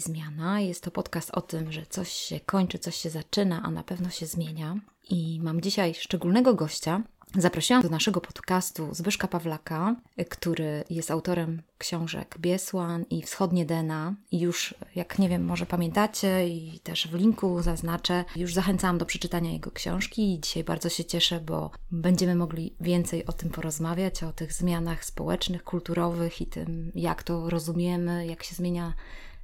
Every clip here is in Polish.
Zmiana. Jest to podcast o tym, że coś się kończy, coś się zaczyna, a na pewno się zmienia. I mam dzisiaj szczególnego gościa, Zaprosiłam do naszego podcastu Zbyszka Pawlaka, który jest autorem książek Biesłan i Wschodnie Dena. I już, jak nie wiem, może pamiętacie i też w linku zaznaczę, już zachęcałam do przeczytania jego książki i dzisiaj bardzo się cieszę, bo będziemy mogli więcej o tym porozmawiać, o tych zmianach społecznych, kulturowych i tym, jak to rozumiemy, jak się zmienia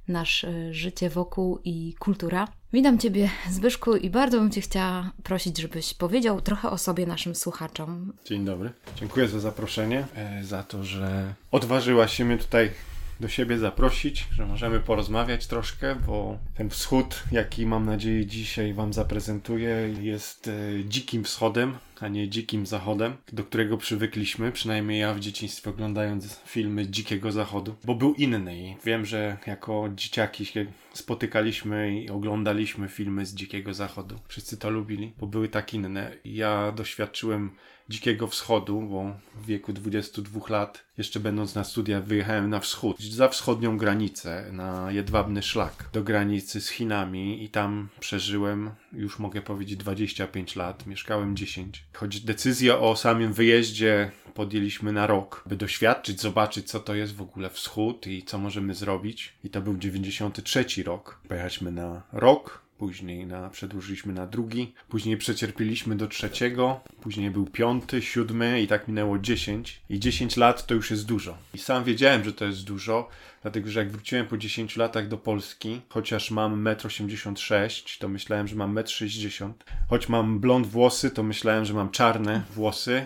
nasze życie wokół i kultura. Witam Ciebie, Zbyszku, i bardzo bym Cię chciała prosić, żebyś powiedział trochę o sobie naszym słuchaczom. Dzień dobry. Dziękuję za zaproszenie, e, za to, że odważyłaś się mnie tutaj do siebie zaprosić, że możemy porozmawiać troszkę, bo ten wschód, jaki mam nadzieję dzisiaj Wam zaprezentuję, jest e, dzikim wschodem, a nie dzikim zachodem, do którego przywykliśmy, przynajmniej ja w dzieciństwie oglądając filmy Dzikiego Zachodu, bo był inny i wiem, że jako dzieciaki się spotykaliśmy i oglądaliśmy filmy z Dzikiego Zachodu. Wszyscy to lubili, bo były tak inne. Ja doświadczyłem Dzikiego Wschodu, bo w wieku 22 lat, jeszcze będąc na studiach, wyjechałem na wschód, za wschodnią granicę, na jedwabny szlak, do granicy z Chinami i tam przeżyłem, już mogę powiedzieć, 25 lat, mieszkałem 10. Choć decyzję o samym wyjeździe podjęliśmy na rok, by doświadczyć, zobaczyć, co to jest w ogóle wschód i co możemy zrobić. I to był 93 rok. Pojechaliśmy na rok, później na, przedłużyliśmy na drugi, później przecierpieliśmy do trzeciego, później był piąty, siódmy i tak minęło dziesięć. I dziesięć lat to już jest dużo. I sam wiedziałem, że to jest dużo, dlatego że jak wróciłem po 10 latach do Polski, chociaż mam 1,86 m, to myślałem, że mam 1,60 m. Choć mam blond włosy, to myślałem, że mam czarne włosy.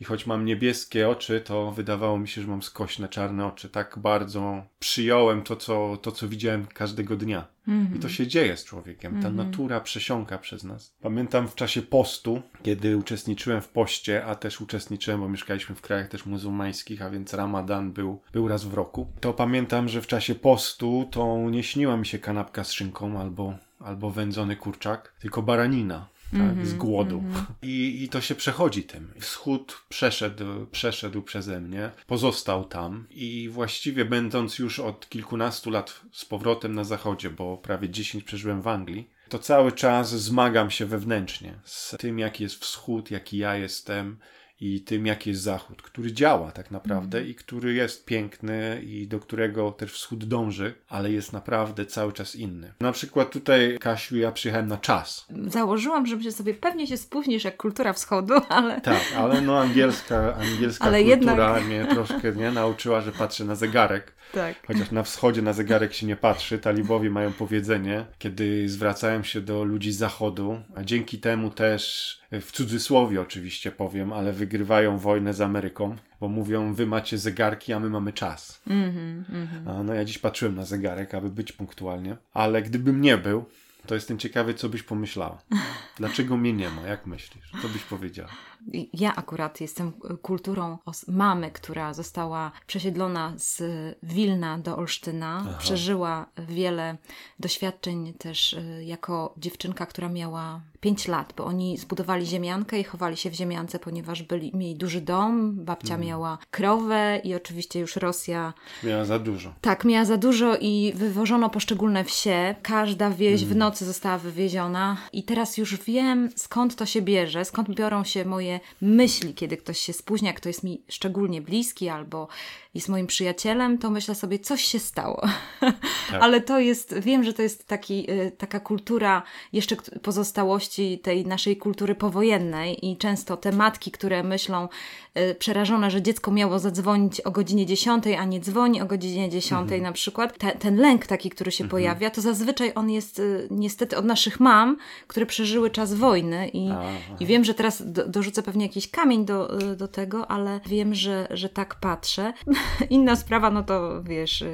I choć mam niebieskie oczy, to wydawało mi się, że mam skośne czarne oczy. Tak bardzo przyjąłem to, co, to, co widziałem każdego dnia. Mm -hmm. I to się dzieje z człowiekiem. Ta mm -hmm. natura przesiąka przez nas. Pamiętam w czasie postu, kiedy uczestniczyłem w poście, a też uczestniczyłem, bo mieszkaliśmy w krajach też muzułmańskich, a więc Ramadan był, był raz w roku. To pamiętam, że w czasie postu to nie śniła mi się kanapka z szynką albo, albo wędzony kurczak, tylko baranina tak, z głodu. Mm -hmm. I, I to się przechodzi tym. Wschód przeszedł, przeszedł przeze mnie, pozostał tam i właściwie będąc już od kilkunastu lat z powrotem na zachodzie, bo prawie 10 przeżyłem w Anglii, to cały czas zmagam się wewnętrznie z tym, jaki jest wschód, jaki ja jestem, i tym, jaki jest Zachód, który działa tak naprawdę mm. i który jest piękny i do którego też wschód dąży, ale jest naprawdę cały czas inny. Na przykład tutaj, Kasiu, ja przyjechałem na czas. Założyłam, że sobie pewnie się spóźnisz jak kultura wschodu, ale... Tak, ale no angielska, angielska ale kultura jednak... mnie troszkę nie, nauczyła, że patrzę na zegarek. Tak. Chociaż na wschodzie na zegarek się nie patrzy. Talibowie mają powiedzenie, kiedy zwracają się do ludzi z zachodu, a dzięki temu też w cudzysłowie oczywiście powiem, ale wygrywają wojnę z Ameryką, bo mówią, wy macie zegarki, a my mamy czas. Mm -hmm, mm -hmm. No ja dziś patrzyłem na zegarek, aby być punktualnie, ale gdybym nie był, to jestem ciekawy, co byś pomyślała. Dlaczego mnie nie ma? Jak myślisz? Co byś powiedziała? Ja akurat jestem kulturą mamy, która została przesiedlona z Wilna do Olsztyna. Aha. Przeżyła wiele doświadczeń też y, jako dziewczynka, która miała 5 lat, bo oni zbudowali ziemiankę i chowali się w ziemiance, ponieważ byli, mieli duży dom, babcia hmm. miała krowę i oczywiście już Rosja... Miała za dużo. Tak, miała za dużo i wywożono poszczególne wsie. Każda wieś w nocy została wywieziona i teraz już wiem skąd to się bierze, skąd biorą się moje myśli, kiedy ktoś się spóźnia, kto jest mi szczególnie bliski albo jest moim przyjacielem, to myślę sobie, coś się stało. Tak. Ale to jest, wiem, że to jest taki, y, taka kultura jeszcze pozostałości tej naszej kultury powojennej i często te matki, które myślą y, przerażone, że dziecko miało zadzwonić o godzinie 10, a nie dzwoni o godzinie 10 mhm. na przykład, te, ten lęk taki, który się mhm. pojawia, to zazwyczaj on jest y, niestety od naszych mam, które przeżyły czas wojny i, i wiem, że teraz do, dorzucę pewnie jakiś kamień do, do tego, ale wiem, że, że tak patrzę. Inna sprawa, no to wiesz,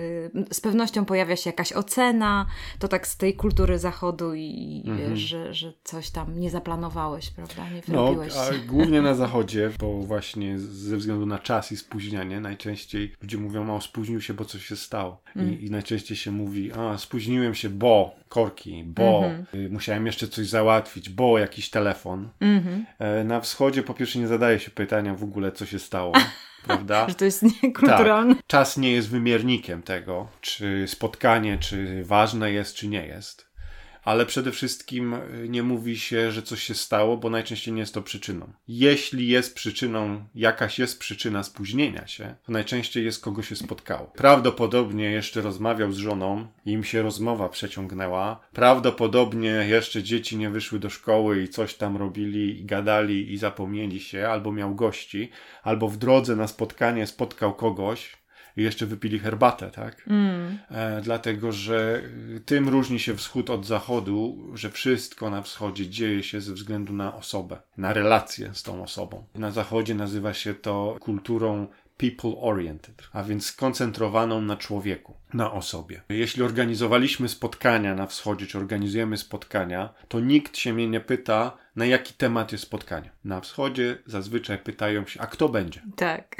z pewnością pojawia się jakaś ocena, to tak z tej kultury zachodu i mhm. wiesz, że, że coś tam nie zaplanowałeś, prawda? Nie no, a głównie na zachodzie, bo właśnie właśnie ze względu na czas i spóźnianie. Najczęściej ludzie mówią, o spóźnił się, bo coś się stało. Mm. I, I, najczęściej się mówi, a spóźniłem się, bo korki, bo mm -hmm. musiałem jeszcze coś załatwić, bo jakiś telefon. Mm -hmm. Na wschodzie po pierwsze nie zadaje się pytania w ogóle, co się stało. prawda? Że to jest niekulturalne. Tak. Czas nie jest wymiernikiem tego, czy spotkanie, czy ważne jest, czy nie jest ale przede wszystkim y, nie mówi się, że coś się stało, bo najczęściej nie jest to przyczyną. Jeśli jest przyczyną, jakaś jest przyczyna spóźnienia się, to najczęściej jest kogo się spotkało. Prawdopodobnie jeszcze rozmawiał z żoną, im się rozmowa przeciągnęła. Prawdopodobnie jeszcze dzieci nie wyszły do szkoły i coś tam robili i gadali i zapomnieli się, albo miał gości, albo w drodze na spotkanie spotkał kogoś, i jeszcze wypili herbatę, tak? Mm. E, dlatego, że tym różni się wschód od zachodu, że wszystko na wschodzie dzieje się ze względu na osobę, na relację z tą osobą. Na zachodzie nazywa się to kulturą people-oriented, a więc skoncentrowaną na człowieku, na osobie. Jeśli organizowaliśmy spotkania na wschodzie, czy organizujemy spotkania, to nikt się mnie nie pyta, na jaki temat jest spotkanie. Na wschodzie zazwyczaj pytają się, a kto będzie? Tak.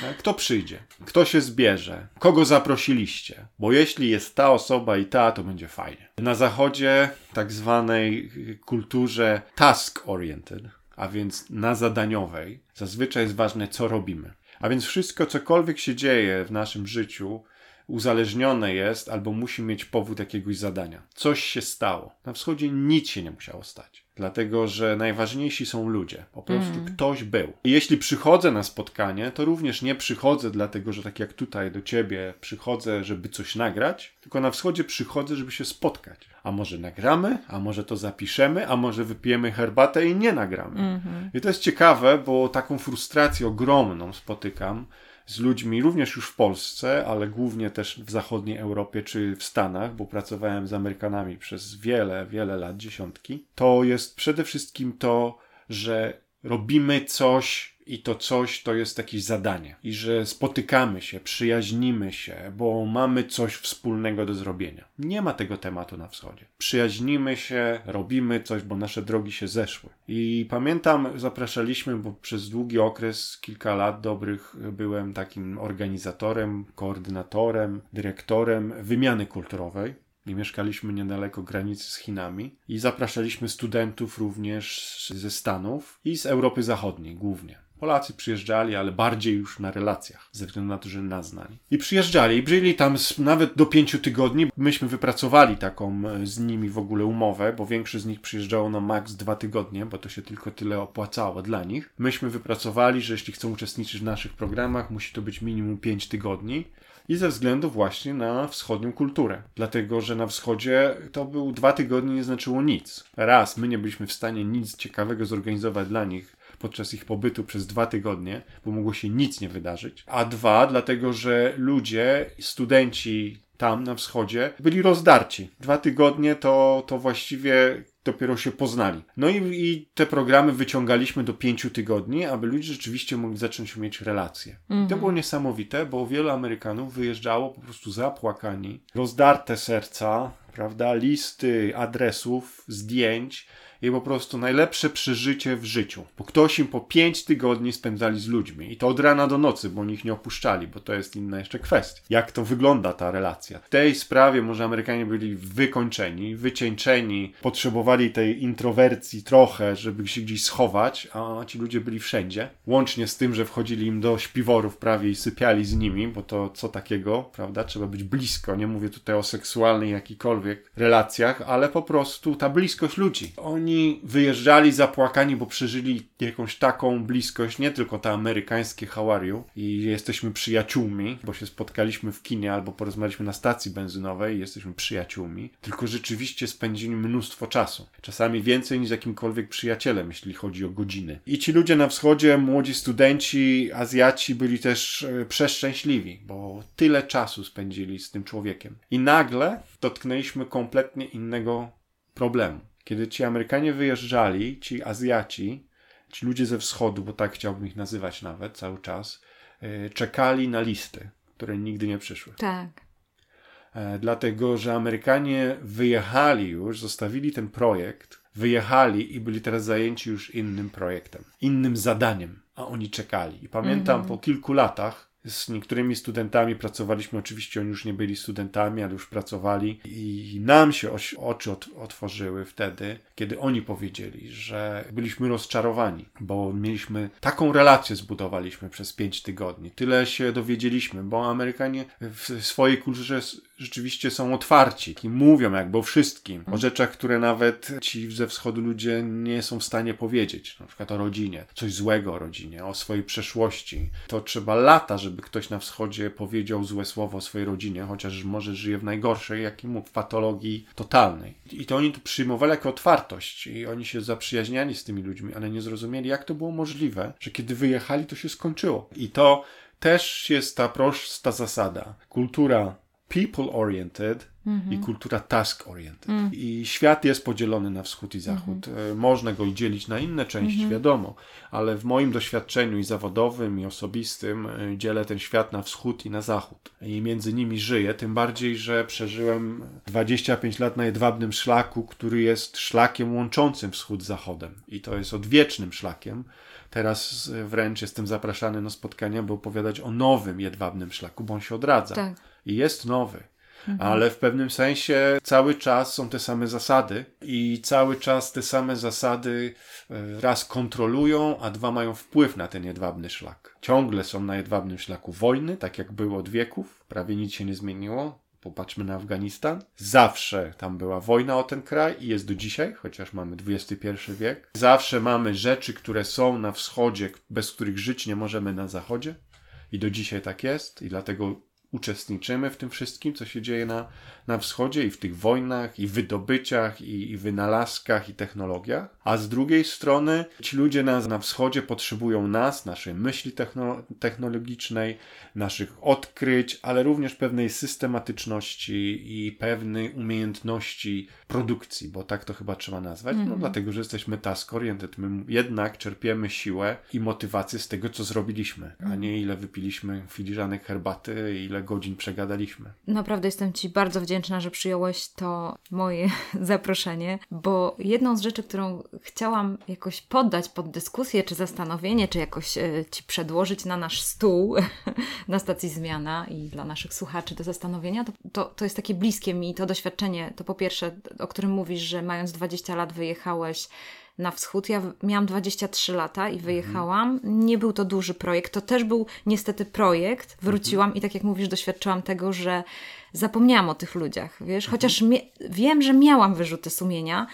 tak. Kto przyjdzie? Kto się zbierze? Kogo zaprosiliście? Bo jeśli jest ta osoba i ta, to będzie fajnie. Na zachodzie, tak zwanej kulturze task-oriented, a więc na zadaniowej, zazwyczaj jest ważne, co robimy. A więc wszystko, cokolwiek się dzieje w naszym życiu, uzależnione jest albo musi mieć powód jakiegoś zadania. Coś się stało. Na wschodzie nic się nie musiało stać. Dlatego, że najważniejsi są ludzie. Po prostu mm. ktoś był. I jeśli przychodzę na spotkanie, to również nie przychodzę dlatego, że tak jak tutaj do ciebie przychodzę, żeby coś nagrać, tylko na wschodzie przychodzę, żeby się spotkać. A może nagramy, a może to zapiszemy, a może wypijemy herbatę i nie nagramy. -hmm. I to jest ciekawe, bo taką frustrację ogromną spotykam z ludźmi, również już w Polsce, ale głównie też w zachodniej Europie czy w Stanach, bo pracowałem z Amerykanami przez wiele, wiele lat, dziesiątki, to jest przede wszystkim to, że robimy coś i to coś to jest jakieś zadanie. I że spotykamy się, przyjaźnimy się, bo mamy coś wspólnego do zrobienia. Nie ma tego tematu na wschodzie. Przyjaźnimy się, robimy coś, bo nasze drogi się zeszły. I pamiętam, zapraszaliśmy, bo przez długi okres, kilka lat dobrych, byłem takim organizatorem, koordynatorem, dyrektorem wymiany kulturowej i mieszkaliśmy niedaleko granicy z Chinami i zapraszaliśmy studentów również ze Stanów i z Europy Zachodniej głównie. Polacy przyjeżdżali, ale bardziej już na relacjach, ze względu na to, że nas znali. I przyjeżdżali i byli tam nawet do pięciu tygodni. Myśmy wypracowali taką e, z nimi w ogóle umowę, bo większość z nich przyjeżdżało na maks dwa tygodnie, bo to się tylko tyle opłacało dla nich. Myśmy wypracowali, że jeśli chcą uczestniczyć w naszych programach, musi to być minimum pięć tygodni i ze względu właśnie na wschodnią kulturę. Dlatego, że na wschodzie to był dwa tygodnie nie znaczyło nic. Raz, my nie byliśmy w stanie nic ciekawego zorganizować dla nich podczas ich pobytu przez dwa tygodnie, bo mogło się nic nie wydarzyć. A dwa, dlatego, że ludzie, studenci tam na wschodzie byli rozdarci. Dwa tygodnie to, to właściwie dopiero się poznali. No i, i, te programy wyciągaliśmy do pięciu tygodni, aby ludzie rzeczywiście mogli zacząć mieć relacje. Mm -hmm. To było niesamowite, bo wielu Amerykanów wyjeżdżało po prostu zapłakani, rozdarte serca, prawda, listy adresów, zdjęć, i po prostu najlepsze przeżycie w życiu. Bo ktoś im po pięć tygodni spędzali z ludźmi i to od rana do nocy, bo oni ich nie opuszczali, bo to jest inna jeszcze kwestia. Jak to wygląda ta relacja? W tej sprawie może Amerykanie byli wykończeni, wycieńczeni, potrzebowali tej introwercji trochę, żeby się gdzieś schować, a ci ludzie byli wszędzie. Łącznie z tym, że wchodzili im do śpiworów prawie i sypiali z nimi, bo to co takiego, prawda? Trzeba być blisko. Nie mówię tutaj o seksualnej jakikolwiek relacjach, ale po prostu ta bliskość ludzi. Oni oni wyjeżdżali zapłakani, bo przeżyli jakąś taką bliskość, nie tylko te amerykańskie how i jesteśmy przyjaciółmi, bo się spotkaliśmy w kinie albo porozmawialiśmy na stacji benzynowej i jesteśmy przyjaciółmi, tylko rzeczywiście spędzili mnóstwo czasu. Czasami więcej niż jakimkolwiek przyjacielem, jeśli chodzi o godziny. I ci ludzie na wschodzie, młodzi studenci, Azjaci byli też e, przeszczęśliwi, bo tyle czasu spędzili z tym człowiekiem. I nagle dotknęliśmy kompletnie innego problemu. Kiedy ci Amerykanie wyjeżdżali, ci Azjaci, ci ludzie ze wschodu, bo tak chciałbym ich nazywać nawet cały czas, e, czekali na listy, które nigdy nie przyszły. Tak. E, dlatego, że Amerykanie wyjechali już, zostawili ten projekt wyjechali i byli teraz zajęci już innym projektem, innym zadaniem, a oni czekali. I pamiętam -hmm. po kilku latach, z niektórymi studentami pracowaliśmy, oczywiście oni już nie byli studentami, ale już pracowali i nam się oczy otworzyły wtedy, kiedy oni powiedzieli, że byliśmy rozczarowani, bo mieliśmy taką relację zbudowaliśmy przez pięć tygodni. Tyle się dowiedzieliśmy, bo Amerykanie w swojej kulturze rzeczywiście są otwarci i mówią jakby o wszystkim, o rzeczach, które nawet ci ze wschodu ludzie nie są w stanie powiedzieć, na przykład o rodzinie, coś złego o rodzinie, o swojej przeszłości. To trzeba lata, żeby ktoś na wschodzie powiedział złe słowo o swojej rodzinie, chociaż może żyje w najgorszej, jak mógł, patologii totalnej. I to oni to przyjmowali jako otwartość i oni się zaprzyjaźniali z tymi ludźmi, ale nie zrozumieli, jak to było możliwe, że kiedy wyjechali, to się skończyło. I to też jest ta prosta zasada. Kultura people-oriented mm-hmm. i kultura task-oriented. Mm. I świat jest podzielony na wschód i zachód. Mm-hmm. Można go dzielić na inne części, mm-hmm. wiadomo, ale w moim doświadczeniu i zawodowym, i osobistym e, dzielę ten świat na wschód i na zachód. I między nimi żyję, tym bardziej, że przeżyłem 25 lat na jedwabnym szlaku, który jest szlakiem łączącym wschód z zachodem. I to jest odwiecznym szlakiem. Teraz wręcz jestem zapraszany na spotkania, by opowiadać o nowym jedwabnym szlaku, bo on się odradza. Tak i jest nowy. Mhm. Ale w pewnym sensie cały czas są te same zasady i cały czas te same zasady e, raz kontrolują, a dwa mają wpływ na ten jedwabny szlak. Ciągle są na jedwabnym szlaku wojny, tak jak było od wieków, prawie nic się nie zmieniło. Popatrzmy na Afganistan. Zawsze tam była wojna o ten kraj i jest do dzisiaj, chociaż mamy XXI wiek. Zawsze mamy rzeczy, które są na wschodzie, bez których żyć nie możemy na zachodzie. I do dzisiaj tak jest, i dlatego uczestniczymy w tym wszystkim, co się dzieje na, na wschodzie i w tych wojnach, i wydobyciach, i, i wynalazkach, i technologiach. A z drugiej strony ci ludzie na, na wschodzie potrzebują nas, naszej myśli techno, technologicznej, naszych odkryć, ale również pewnej systematyczności i pewnej umiejętności produkcji, bo tak to chyba trzeba nazwać. Mm -hmm. No mhm. dlatego, że jesteśmy task oriented. My jednak czerpiemy siłę i motywację z tego, co zrobiliśmy, a nie ile wypiliśmy filiżanek herbaty, ile godzin przegadaliśmy. Naprawdę jestem Ci bardzo wdzięczna, że przyjąłeś to moje zaproszenie, bo jedną z rzeczy, którą chciałam jakoś poddać pod dyskusję, czy zastanowienie, czy jakoś e, Ci przedłożyć na nasz stół na stacji Zmiana i dla naszych słuchaczy do zastanowienia, to, to, to jest takie bliskie mi to doświadczenie, to po pierwsze, o którym mówisz, że mając 20 lat wyjechałeś na wschód. Ja miałam 23 lata i wyjechałam. Mhm. Nie był to duży projekt. To też był niestety projekt. Wróciłam i tak jak mówisz, doświadczyłam tego, że zapomniałam o tych ludziach, wiesz, mhm. chociaż wiem, że miałam wyrzuty sumienia.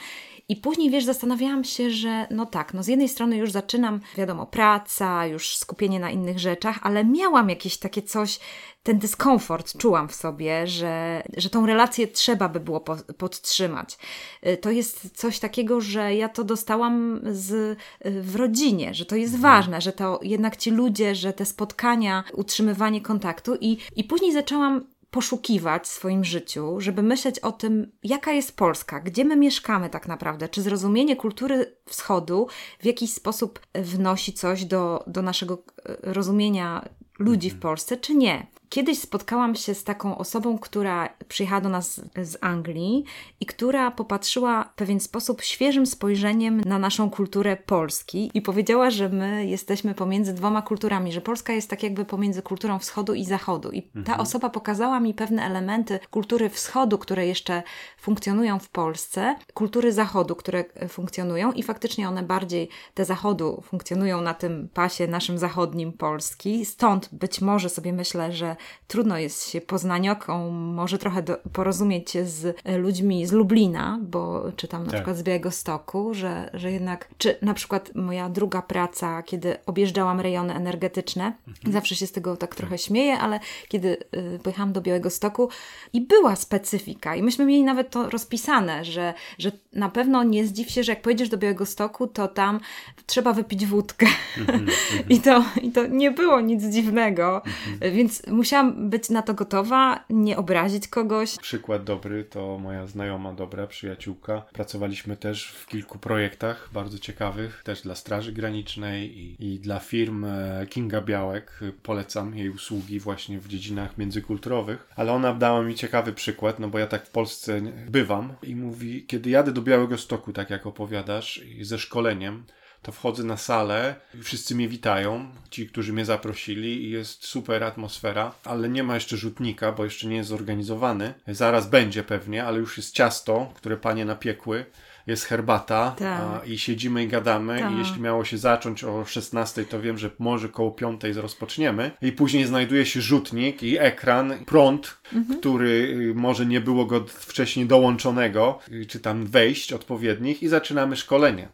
I później, wiesz, zastanawiałam się, że no tak, no z jednej strony już zaczynam, wiadomo, praca, już skupienie na innych rzeczach, ale miałam jakieś takie coś, ten dyskomfort czułam w sobie, że, że tą relację trzeba by było po, podtrzymać. Y, to jest coś takiego, że ja to dostałam z, y, w rodzinie, że to jest mhm. ważne, że to jednak ci ludzie, że te spotkania, utrzymywanie kontaktu i, i później zaczęłam poszukiwać w swoim życiu, żeby myśleć o tym, jaka jest Polska, gdzie my mieszkamy tak naprawdę, czy zrozumienie kultury wschodu w jakiś sposób wnosi coś do, do naszego e, rozumienia ludzi w mhm. Polsce, czy nie. Kiedyś spotkałam się z taką osobą, która przyjechała do nas z Anglii i która popatrzyła w pewien sposób świeżym spojrzeniem na naszą kulturę Polski i powiedziała, że my jesteśmy pomiędzy dwoma kulturami, że Polska jest tak jakby pomiędzy kulturą wschodu i zachodu. I ta mhm. osoba pokazała mi pewne elementy kultury wschodu, które jeszcze funkcjonują w Polsce, kultury zachodu, które funkcjonują i faktycznie one bardziej te zachodu funkcjonują na tym pasie naszym zachodnim Polski. Stąd być może sobie myślę, że trudno jest się poznanioką, może trochę do, porozumieć się z ludźmi z Lublina, bo czytam na tak. przykład z Białego Stoku, że, że jednak, czy na przykład moja druga praca, kiedy objeżdżałam rejony energetyczne, mhm. zawsze się z tego tak trochę śmieję, ale kiedy y, pojechałam do Białego Stoku i była specyfika i myśmy mieli nawet to rozpisane, że, że na pewno nie zdziw się, że jak pojedziesz do Białego Stoku, to tam trzeba wypić wódkę. Mhm, I, to, I to nie było nic dziwnego, mhm. więc musiałam musiałam być na to gotowa, nie obrazić kogoś. Przykład dobry to moja znajoma dobra, przyjaciółka. Pracowaliśmy też w kilku projektach bardzo ciekawych, też dla Straży Granicznej i, i dla firm e, Kinga Białek. Polecam jej usługi właśnie w dziedzinach międzykulturowych. Ale ona dała mi ciekawy przykład, no bo ja tak w Polsce bywam i mówi, kiedy jadę do Białego Stoku, tak jak opowiadasz, ze szkoleniem, to wchodzę na salę, wszyscy mnie witają, ci, którzy mnie zaprosili i jest super atmosfera, ale nie ma jeszcze rzutnika, bo jeszcze nie jest zorganizowany. Zaraz będzie pewnie, ale już jest ciasto, które panie napiekły jest herbata Tak. a, i siedzimy i gadamy Tak. i jeśli miało się zacząć o 16, to wiem, że może koło 5 rozpoczniemy i później znajduje się rzutnik i ekran, prąd, Mhm. który y, może nie było go wcześniej dołączonego, y, czy tam wejść odpowiednich i zaczynamy szkolenie.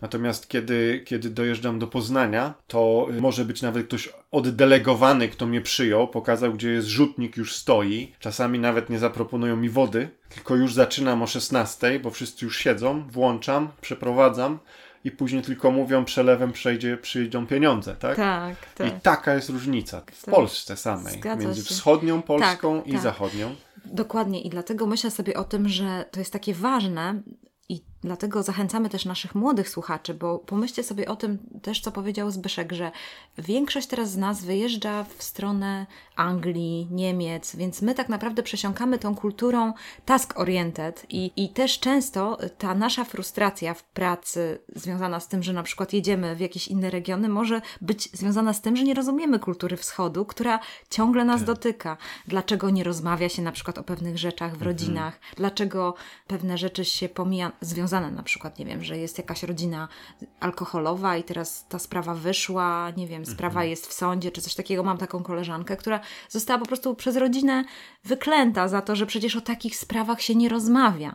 Natomiast kiedy, kiedy dojeżdżam do Poznania, to y, może być nawet ktoś oddelegowany, kto mnie przyjął, pokazał, gdzie jest rzutnik, już stoi. Czasami nawet nie zaproponują mi wody, tylko już zaczynam o 16, bo wszyscy już siedzą, włączam, przeprowadzam i później tylko mówią, przelewem przejdzie, przyjdą pieniądze, tak? Tak, tak. I taka jest różnica w Tak. Polsce samej, Zgadza między się. wschodnią Polską Tak, i tak. zachodnią. Dokładnie i dlatego myślę sobie o tym, że to jest takie ważne dlatego zachęcamy też naszych młodych słuchaczy, bo pomyślcie sobie o tym też, co powiedział Zbyszek, że większość teraz z nas wyjeżdża w stronę Anglii, Niemiec, więc my tak naprawdę przesiąkamy tą kulturą task-oriented i, i też często ta nasza frustracja w pracy związana z tym, że na przykład jedziemy w jakieś inne regiony, może być związana z tym, że nie rozumiemy kultury wschodu, która ciągle nas dotyka. Dlaczego nie rozmawia się na przykład o pewnych rzeczach w rodzinach? Dlaczego pewne rzeczy się pomija, związane na przykład, nie wiem, że jest jakaś rodzina alkoholowa i teraz ta sprawa wyszła, nie wiem, sprawa jest w sądzie czy coś takiego. Mam taką koleżankę, która została po prostu przez rodzinę wyklęta za to, że przecież o takich sprawach się nie rozmawia.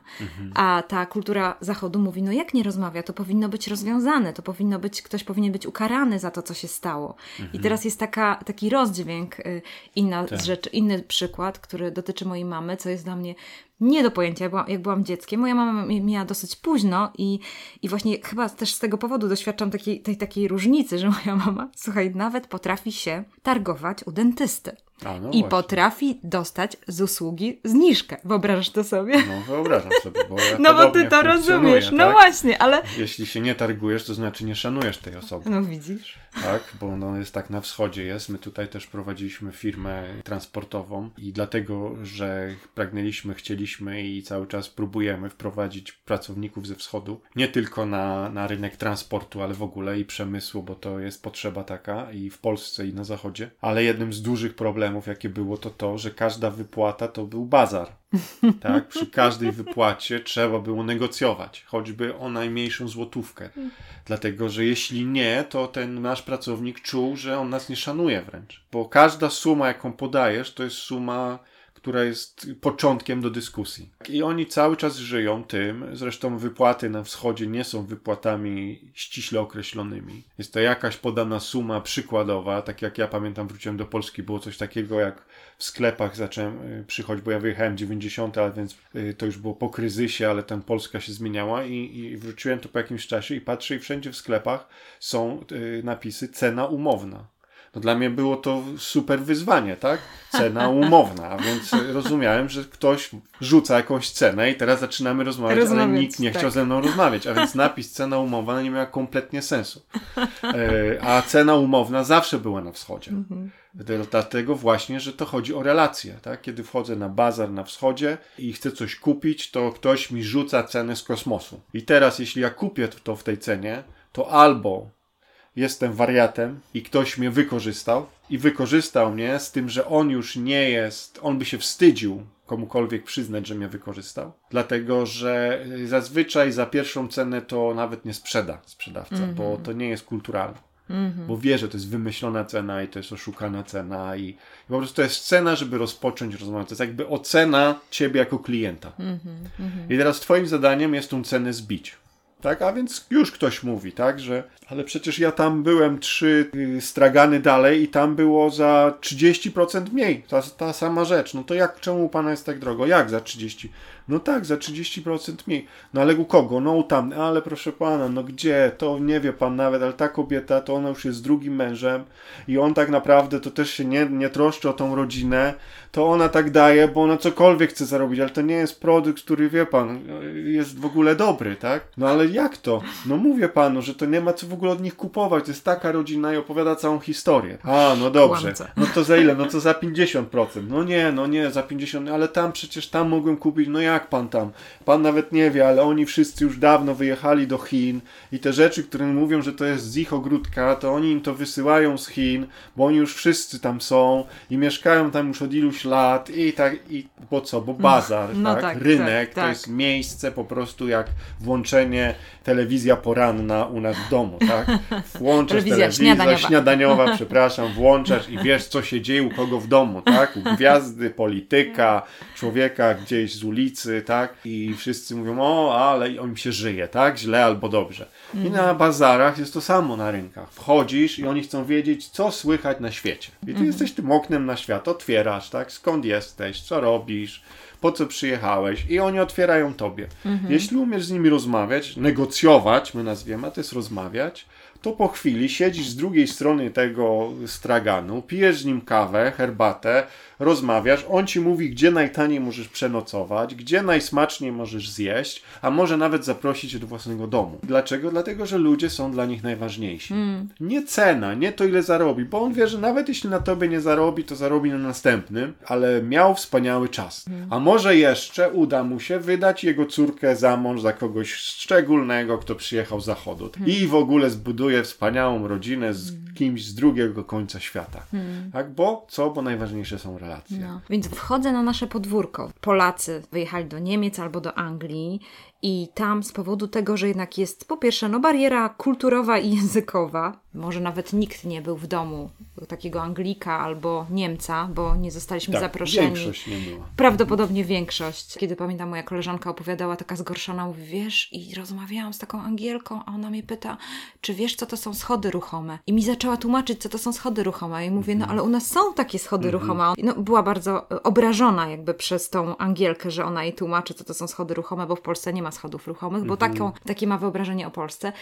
A ta kultura zachodu mówi, no jak nie rozmawia, to powinno być rozwiązane, to powinno być, ktoś powinien być ukarany za to, co się stało. I teraz jest taka, taki rozdźwięk, y, inna Tak. z rzeczy, inny przykład, który dotyczy mojej mamy, co jest dla mnie nie do pojęcia, jak byłam, jak byłam dzieckiem. Moja mama mi- miała dosyć późno i, i właśnie chyba też z tego powodu doświadczam takiej, tej takiej różnicy, że moja mama, słuchaj, nawet potrafi się targować u dentysty. A, no I właśnie. potrafi dostać z usługi zniżkę. Wyobrażasz to sobie? No wyobrażam sobie, bo ja No bo ty to rozumiesz. No tak? właśnie, ale. Jeśli się nie targujesz, to znaczy nie szanujesz tej osoby. No widzisz. Tak, bo no jest tak na wschodzie jest. My tutaj też prowadziliśmy firmę transportową i dlatego, że pragnęliśmy, chcieliśmy i cały czas próbujemy wprowadzić pracowników ze wschodu, nie tylko na, na rynek transportu, ale w ogóle i przemysłu, bo to jest potrzeba taka i w Polsce i na zachodzie. Ale jednym z dużych problemów, jakie było, to to, że każda wypłata to był bazar. Tak, przy każdej wypłacie trzeba było negocjować, choćby o najmniejszą złotówkę. Dlatego, że jeśli nie, to ten nasz pracownik czuł, że on nas nie szanuje wręcz. Bo każda suma, jaką podajesz, to jest suma, która jest początkiem do dyskusji. I oni cały czas żyją tym, zresztą wypłaty na wschodzie nie są wypłatami ściśle określonymi. Jest to jakaś podana suma przykładowa, tak jak ja pamiętam, wróciłem do Polski, było coś takiego jak w sklepach zacząłem y, przychodzić, bo ja wyjechałem w 90, a więc y, to już było po kryzysie, ale tam Polska się zmieniała i, i wróciłem tu po jakimś czasie i patrzę i wszędzie w sklepach są y, napisy cena umowna. No dla mnie było to super wyzwanie, tak? Cena umowna, a więc rozumiałem, że ktoś rzuca jakąś cenę i teraz zaczynamy rozmawiać, ale Rozmawiać, nikt nie tak. chciał ze mną rozmawiać, a więc napis cena umowna nie miała kompletnie sensu. E, a cena umowna zawsze była na wschodzie. D- Dlatego właśnie, że to chodzi o relacje. Tak? Kiedy wchodzę na bazar na wschodzie i chcę coś kupić, to ktoś mi rzuca cenę z kosmosu. I teraz, jeśli ja kupię to w tej cenie, to albo jestem wariatem i ktoś mnie wykorzystał i wykorzystał mnie z tym, że on już nie jest, on by się wstydził komukolwiek przyznać, że mnie wykorzystał, dlatego że y, zazwyczaj za pierwszą cenę to nawet nie sprzeda sprzedawca, bo to nie jest kulturalne. Bo wie, że to jest wymyślona cena i to jest oszukana cena i, i po prostu to jest cena, żeby rozpocząć rozmowę. To jest jakby ocena ciebie jako klienta. I teraz twoim zadaniem jest tą cenę zbić. Tak? A więc już ktoś mówi, tak, że ale przecież ja tam byłem trzy y, stragany dalej i tam było za 30% mniej, ta, ta sama rzecz. No to jak, czemu u pana jest tak drogo? Jak za 30? No tak, za 30% mniej. No ale u kogo? No u tam. Ale proszę pana, no gdzie? To nie wie pan nawet, ale ta kobieta, to ona już jest drugim mężem i on tak naprawdę to też się nie, nie troszczy o tą rodzinę, to ona tak daje, bo ona cokolwiek chce zarobić, ale to nie jest produkt, który wie pan, jest w ogóle dobry, tak? No ale jak to? No mówię panu, że to nie ma co w ogóle od nich kupować, to jest taka rodzina i opowiada całą historię. A, no dobrze. No to za ile? No to za 50%. No nie, no nie, za 50, ale tam przecież tam mogłem kupić, no jak pan tam? Pan nawet nie wie, ale oni wszyscy już dawno wyjechali do Chin i te rzeczy, które mówią, że to jest z ich ogródka, to oni im to wysyłają z Chin, bo oni już wszyscy tam są i mieszkają tam już od iluś lat i tak, i po co? Bo bazar, no, tak? tak? Rynek tak, to tak. jest miejsce po prostu jak włączenie telewizja poranna u nas w domu, tak? Włączasz telewizja, telewizję, śniadaniowa. śniadaniowa, przepraszam, włączasz i wiesz, co się dzieje u kogo w domu, tak? U gwiazdy, polityka, człowieka gdzieś z ulicy, tak? I wszyscy mówią, o, ale im się żyje, tak? Źle albo dobrze. I na mhm. bazarach jest to samo na rynkach. Wchodzisz i oni chcą wiedzieć, co słychać na świecie. I ty mhm. jesteś tym oknem na świat, otwierasz, tak? Skąd jesteś, co robisz, po co przyjechałeś i oni otwierają tobie. Mhm. Jeśli umiesz z nimi rozmawiać, negocjować, my nazwiemy, a to jest rozmawiać, to po chwili siedzisz z drugiej strony tego straganu, pijesz z nim kawę, herbatę, rozmawiasz, on ci mówi, gdzie najtaniej możesz przenocować, gdzie najsmaczniej możesz zjeść, a może nawet zaprosić cię do własnego domu. Dlaczego? Dlatego, że ludzie są dla nich najważniejsi. Mm. Nie cena, nie to ile zarobi, bo on wie, że nawet jeśli na tobie nie zarobi, to zarobi na następnym, ale miał wspaniały czas. Mm. A może jeszcze uda mu się wydać jego córkę za mąż za kogoś szczególnego, kto przyjechał z zachodu mm. i w ogóle zbuduje wspaniałą rodzinę z mm. kimś z drugiego końca świata. Mm. Tak? Bo co? Bo najważniejsze są relacje. No. Więc wchodzę na nasze podwórko. Polacy wyjechali do Niemiec albo do Anglii i tam z powodu tego, że jednak jest po pierwsze no, bariera kulturowa i językowa, może nawet nikt nie był w domu takiego Anglika albo Niemca, bo nie zostaliśmy tak, zaproszeni. Większość nie była. Prawdopodobnie większość. Kiedy pamiętam, moja koleżanka opowiadała, taka zgorszona, mówi, wiesz, i rozmawiałam z taką Angielką, a ona mnie pyta, czy wiesz, co to są schody ruchome? I mi zaczęła tłumaczyć, co to są schody ruchome. I mówię, no ale u nas są takie schody -hmm. ruchome. No, była bardzo obrażona jakby przez tą Angielkę, że ona jej tłumaczy, co to są schody ruchome, bo w Polsce nie ma schodów ruchomych, bo -hmm. taką, takie ma wyobrażenie o Polsce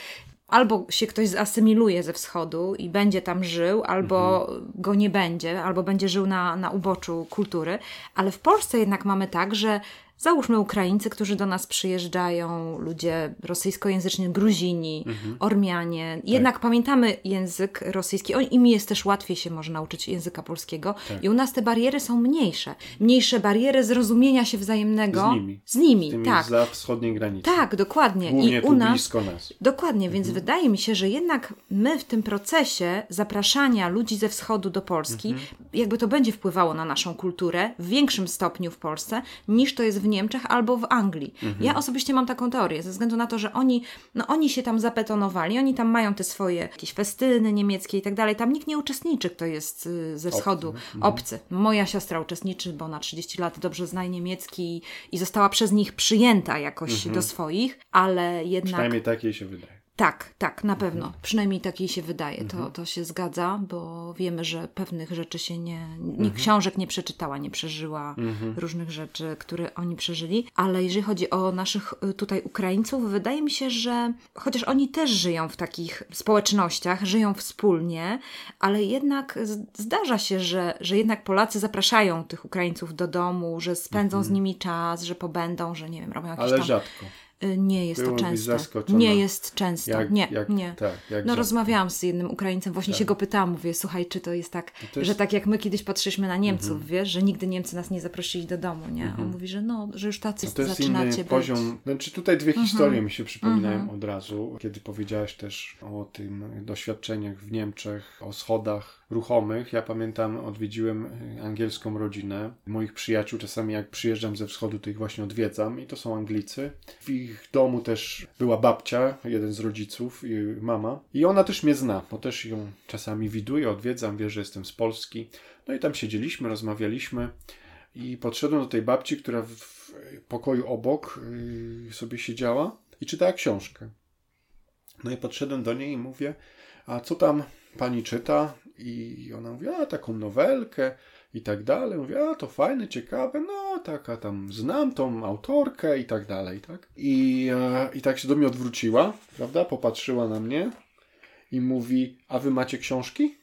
albo się ktoś zasymiluje ze wschodu i będzie tam żył, albo mhm. go nie będzie, albo będzie żył na, na uboczu kultury. Ale w Polsce jednak mamy tak, że Załóżmy Ukraińcy, którzy do nas przyjeżdżają, ludzie rosyjskojęzyczni, Gruzini, mhm. Ormianie. Jednak tak. pamiętamy język rosyjski. O, Im jest też łatwiej się może nauczyć języka polskiego. Tak. I u nas te bariery są mniejsze. Mniejsze bariery zrozumienia się wzajemnego. Z nimi. Z nimi, z tak. za wschodniej granicy. Tak, dokładnie. Głównie I u nas, blisko nas. Dokładnie, więc mhm. wydaje mi się, że jednak my w tym procesie zapraszania ludzi ze wschodu do Polski, mhm. jakby to będzie wpływało na naszą kulturę w większym stopniu w Polsce, niż to jest w Niemczech albo w Anglii. Mhm. Ja osobiście mam taką teorię, ze względu na to, że oni, no oni się tam zapetonowali, oni tam mają te swoje jakieś festyny niemieckie i tak dalej. Tam nikt nie uczestniczy, kto jest y, ze wschodu obcy. Mhm. obcy. Moja siostra uczestniczy, bo na 30 lat dobrze zna niemiecki i została przez nich przyjęta jakoś mhm. do swoich, ale jednak... Przynajmniej tak jej się wydaje. Tak, tak, na pewno. Mhm. Przynajmniej tak jej się wydaje. To, mhm. to się zgadza, bo wiemy, że pewnych rzeczy się nie. Nikt mhm. książek nie przeczytała, nie przeżyła różnych rzeczy, które oni przeżyli. Ale jeżeli chodzi o naszych y, tutaj Ukraińców, wydaje mi się, że chociaż oni też żyją w takich społecznościach, żyją wspólnie, ale jednak zdarza się, że, że jednak Polacy zapraszają tych Ukraińców do domu, że spędzą z nimi czas, że pobędą, że nie wiem, robią jakieś ale tam. rzadko. Y, nie jest to często. Nie jest często. Jak, nie, jak, nie. Tak, jak no rozmawiałam z jednym Ukraińcem, właśnie tak. się go pytałam, mówię, słuchaj, czy to jest tak, to jest... że tak jak my kiedyś patrzyliśmy na Niemców, mhm. wiesz, że nigdy Niemcy nas nie zaprosili do domu, nie? Mhm. On mówi, że no, że już tacy no to jest zaczynacie inny poziom. Znaczy tutaj dwie mhm. historie mi się przypominają mhm. od razu, kiedy powiedziałaś też o tym doświadczeniach w Niemczech, o schodach ruchomych. Ja pamiętam, odwiedziłem y, angielską rodzinę moich przyjaciół. Czasami jak przyjeżdżam ze wschodu, to ich właśnie odwiedzam i to są Anglicy. W ich domu też była babcia, jeden z rodziców i mama. I ona też mnie zna, bo też ją czasami widuję, odwiedzam, wie, że jestem z Polski. No i tam siedzieliśmy, rozmawialiśmy i podszedłem do tej babci, która w pokoju obok y, sobie siedziała i czytała książkę. No i podszedłem do niej i mówię, a co tam pani czyta? I ona mówi, a taką nowelkę i tak dalej. Mówię, a to fajne, ciekawe, no taka tam znam tą autorkę i tak dalej, tak? I, e, i tak się do mnie odwróciła, prawda? Popatrzyła na mnie i mówi, a wy macie książki?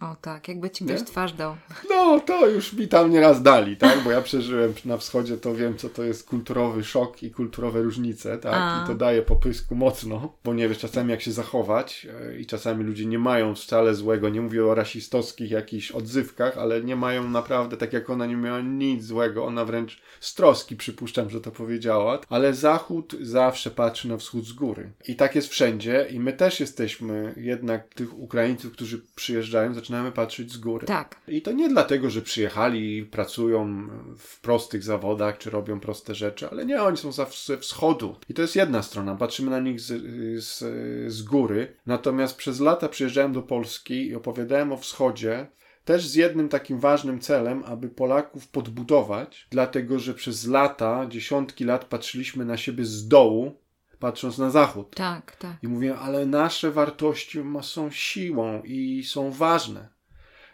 O tak, jakby ci ktoś Nie? twarz dał. No, to już mi tam nieraz dali, tak? Bo ja przeżyłem na wschodzie, to wiem, co to jest kulturowy szok i kulturowe różnice, tak? A. I to daje popysku mocno, bo nie wiesz czasami jak się zachować e, i czasami ludzie nie mają wcale złego, nie mówię o rasistowskich jakichś odzywkach, ale nie mają naprawdę, tak jak ona nie miała nic złego, ona wręcz z troski przypuszczam, że to powiedziała, ale Zachód zawsze patrzy na wschód z góry. I tak jest wszędzie i my też jesteśmy jednak tych Ukraińców, którzy przyjeżdżają, zaczynamy patrzeć z góry. Tak. I to nie dlatego, że przyjechali i pracują w prostych zawodach, czy robią proste rzeczy, ale nie, oni są ze wschodu. I to jest jedna strona, patrzymy na nich z, z, z góry. Natomiast przez lata przyjeżdżałem do Polski i opowiadałem o wschodzie, też z jednym takim ważnym celem, aby Polaków podbudować, dlatego że przez lata, dziesiątki lat patrzyliśmy na siebie z dołu, patrząc na zachód. Tak, tak. I mówię, ale nasze wartości ma- są siłą i są ważne.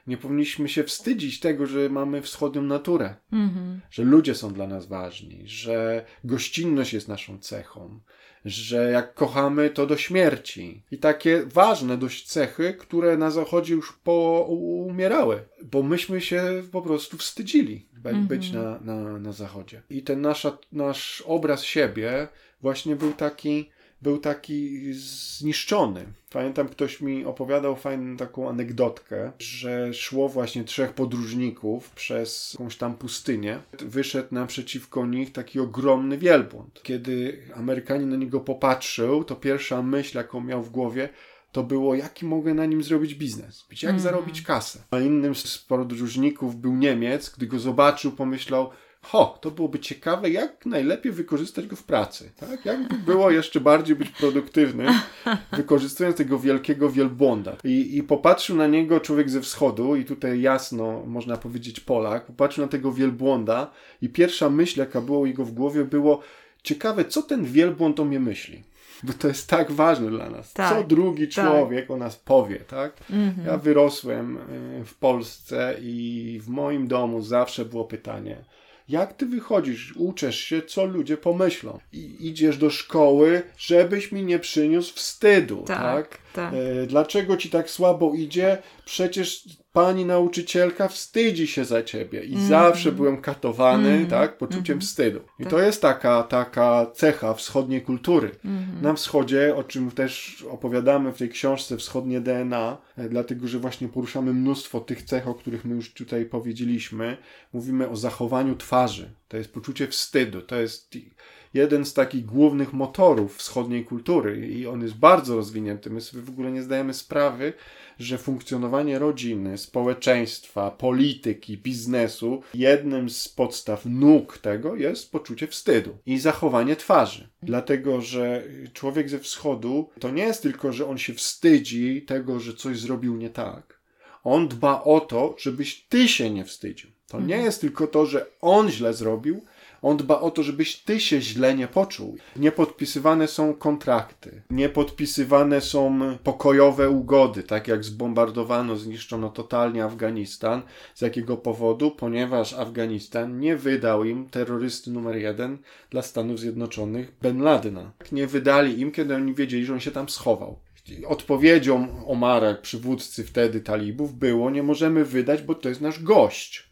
Nie powinniśmy się wstydzić tego, że mamy wschodnią naturę, Mhm. że ludzie są dla nas ważni, że gościnność jest naszą cechą, że jak kochamy, to do śmierci. I takie ważne dość cechy, które na zachodzie już poumierały, bo myśmy się po prostu wstydzili być na, na, na zachodzie. I ten nasza, nasz obraz siebie właśnie był taki był taki zniszczony. Pamiętam, ktoś mi opowiadał fajną taką anegdotkę, że szło właśnie trzech podróżników przez jakąś tam pustynię. Wyszedł naprzeciwko nich taki ogromny wielbłąd. Kiedy Amerykanin na niego popatrzył, to pierwsza myśl, jaką miał w głowie, to było, jaki mogę na nim zrobić biznes, jak zarobić kasę. A innym z podróżników był Niemiec, gdy go zobaczył, pomyślał, ho, to byłoby ciekawe, jak najlepiej wykorzystać go w pracy, tak? Jakby było jeszcze bardziej być produktywnym, wykorzystując tego wielkiego wielbłąda. I, I popatrzył na niego człowiek ze wschodu, i tutaj jasno można powiedzieć Polak, popatrzył na tego wielbłąda i pierwsza myśl, jaka była u jego w głowie, było ciekawe, co ten wielbłąd o mnie myśli. Bo to jest tak ważne dla nas. Tak, co drugi tak. człowiek o nas powie, tak? Ja wyrosłem y, w Polsce i w moim domu zawsze było pytanie, jak ty wychodzisz, uczesz się, co ludzie pomyślą. I idziesz do szkoły, żebyś mi nie przyniósł wstydu, tak? Tak, tak. E, dlaczego ci tak słabo idzie? Przecież pani nauczycielka wstydzi się za ciebie. I zawsze byłem katowany, tak, poczuciem wstydu. I to jest taka, taka cecha wschodniej kultury. Na wschodzie, o czym też opowiadamy w tej książce Wschodnie DNA, e, dlatego że właśnie poruszamy mnóstwo tych cech, o których my już tutaj powiedzieliśmy. Mówimy o zachowaniu twarzy. To jest poczucie wstydu. To jest jeden z takich głównych motorów wschodniej kultury i on jest bardzo rozwinięty. My sobie w ogóle nie zdajemy sprawy, że funkcjonowanie rodziny, społeczeństwa, polityki, biznesu, jednym z podstaw nóg tego jest poczucie wstydu i zachowanie twarzy. Dlatego, że człowiek ze wschodu to nie jest tylko, że on się wstydzi tego, że coś zrobił nie tak. On dba o to, żebyś ty się nie wstydził. To nie jest tylko to, że on źle zrobił, on dba o to, żebyś ty się źle nie poczuł. Nie podpisywane są kontrakty, nie podpisywane są pokojowe ugody, tak jak zbombardowano, zniszczono totalnie Afganistan. Z jakiego powodu? Ponieważ Afganistan nie wydał im terrorysty numer jeden dla Stanów Zjednoczonych, Ben Ladena. Nie wydali im, kiedy oni wiedzieli, że on się tam schował. Odpowiedzią Omara, przywódcy wtedy talibów, było: Nie możemy wydać, bo to jest nasz gość.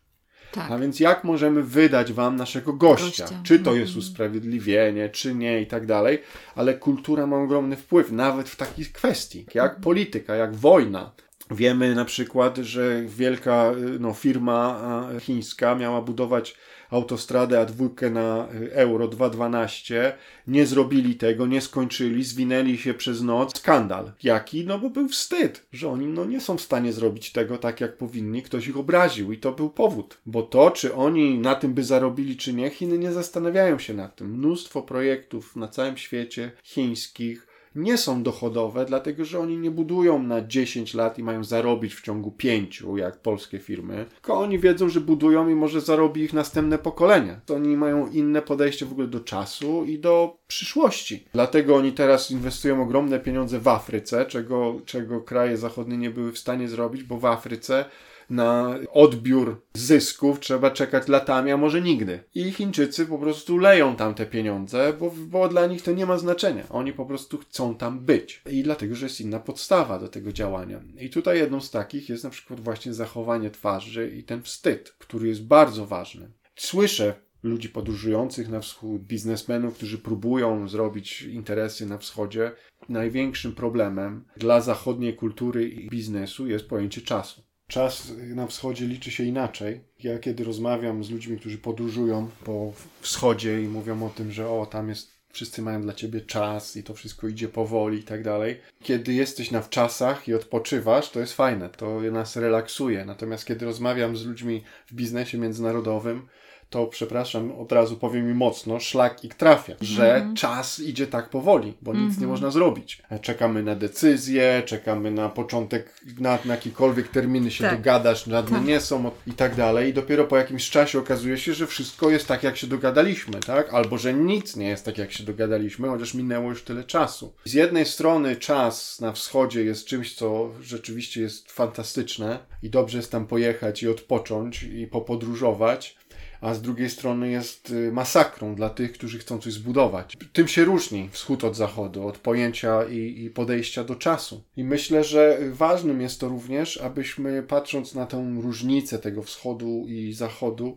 Tak. A więc jak możemy wydać wam naszego gościa? Gościa. Czy to jest usprawiedliwienie, czy nie i tak dalej, ale kultura ma ogromny wpływ nawet w takich kwestii, jak polityka, jak wojna. Wiemy na przykład, że wielka y, no, firma chińska miała budować autostradę A2 na y, Euro 2.12, nie zrobili tego, nie skończyli, zwinęli się przez noc. Skandal. Jaki? No bo był wstyd, że oni no, nie są w stanie zrobić tego tak, jak powinni. Ktoś ich obraził i to był powód. Bo to, czy oni na tym by zarobili, czy nie, Chiny nie zastanawiają się nad tym. Mnóstwo projektów na całym świecie chińskich nie są dochodowe, dlatego że oni nie budują na 10 lat i mają zarobić w ciągu 5, jak polskie firmy, tylko oni wiedzą, że budują i może zarobi ich następne pokolenia. To oni mają inne podejście w ogóle do czasu i do przyszłości. Dlatego oni teraz inwestują ogromne pieniądze w Afryce, czego, czego kraje zachodnie nie były w stanie zrobić, bo w Afryce na odbiór zysków trzeba czekać latami, a może nigdy. I Chińczycy po prostu leją tam te pieniądze, bo, bo dla nich to nie ma znaczenia. Oni po prostu chcą tam być. I dlatego, że jest inna podstawa do tego działania. I tutaj jedną z takich jest na przykład właśnie zachowanie twarzy i ten wstyd, który jest bardzo ważny. Słyszę ludzi podróżujących na wschód, biznesmenów, którzy próbują zrobić interesy na wschodzie. Największym problemem dla zachodniej kultury i biznesu jest pojęcie czasu. Czas na wschodzie liczy się inaczej. Ja kiedy rozmawiam z ludźmi, którzy podróżują po wschodzie i mówią o tym, że o, tam jest wszyscy mają dla ciebie czas i to wszystko idzie powoli i tak dalej. Kiedy jesteś na wczasach i odpoczywasz, to jest fajne, to nas relaksuje. Natomiast kiedy rozmawiam z ludźmi w biznesie międzynarodowym, to przepraszam, od razu powiem mi mocno, szlak ich trafia, że mm. czas idzie tak powoli, bo nic mm -hmm. nie mhm. można zrobić. Czekamy na decyzję, czekamy na początek, na, na jakiekolwiek terminy się tak. dogadasz, żadne tak. nie są i tak dalej. I dopiero po jakimś czasie okazuje się, że wszystko jest tak, jak się dogadaliśmy, tak? Albo, że nic nie jest tak, jak się dogadaliśmy, chociaż minęło już tyle czasu. Z jednej strony czas na wschodzie jest czymś, co rzeczywiście jest fantastyczne i dobrze jest tam pojechać i odpocząć i popodróżować, a z drugiej strony jest y, masakrą dla tych, którzy chcą coś zbudować. Tym się różni wschód od zachodu, od pojęcia i, i podejścia do czasu. I myślę, że ważnym jest to również, abyśmy patrząc na tę różnicę tego wschodu i zachodu,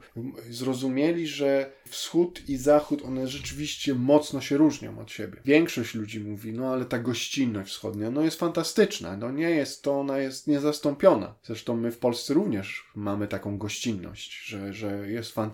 zrozumieli, że wschód i zachód, one rzeczywiście mocno się różnią od siebie. Większość ludzi mówi, no ale ta gościnność wschodnia, no jest fantastyczna, no nie jest to, ona jest niezastąpiona. Zresztą my w Polsce również mamy taką gościnność, że, że jest fantastyczna.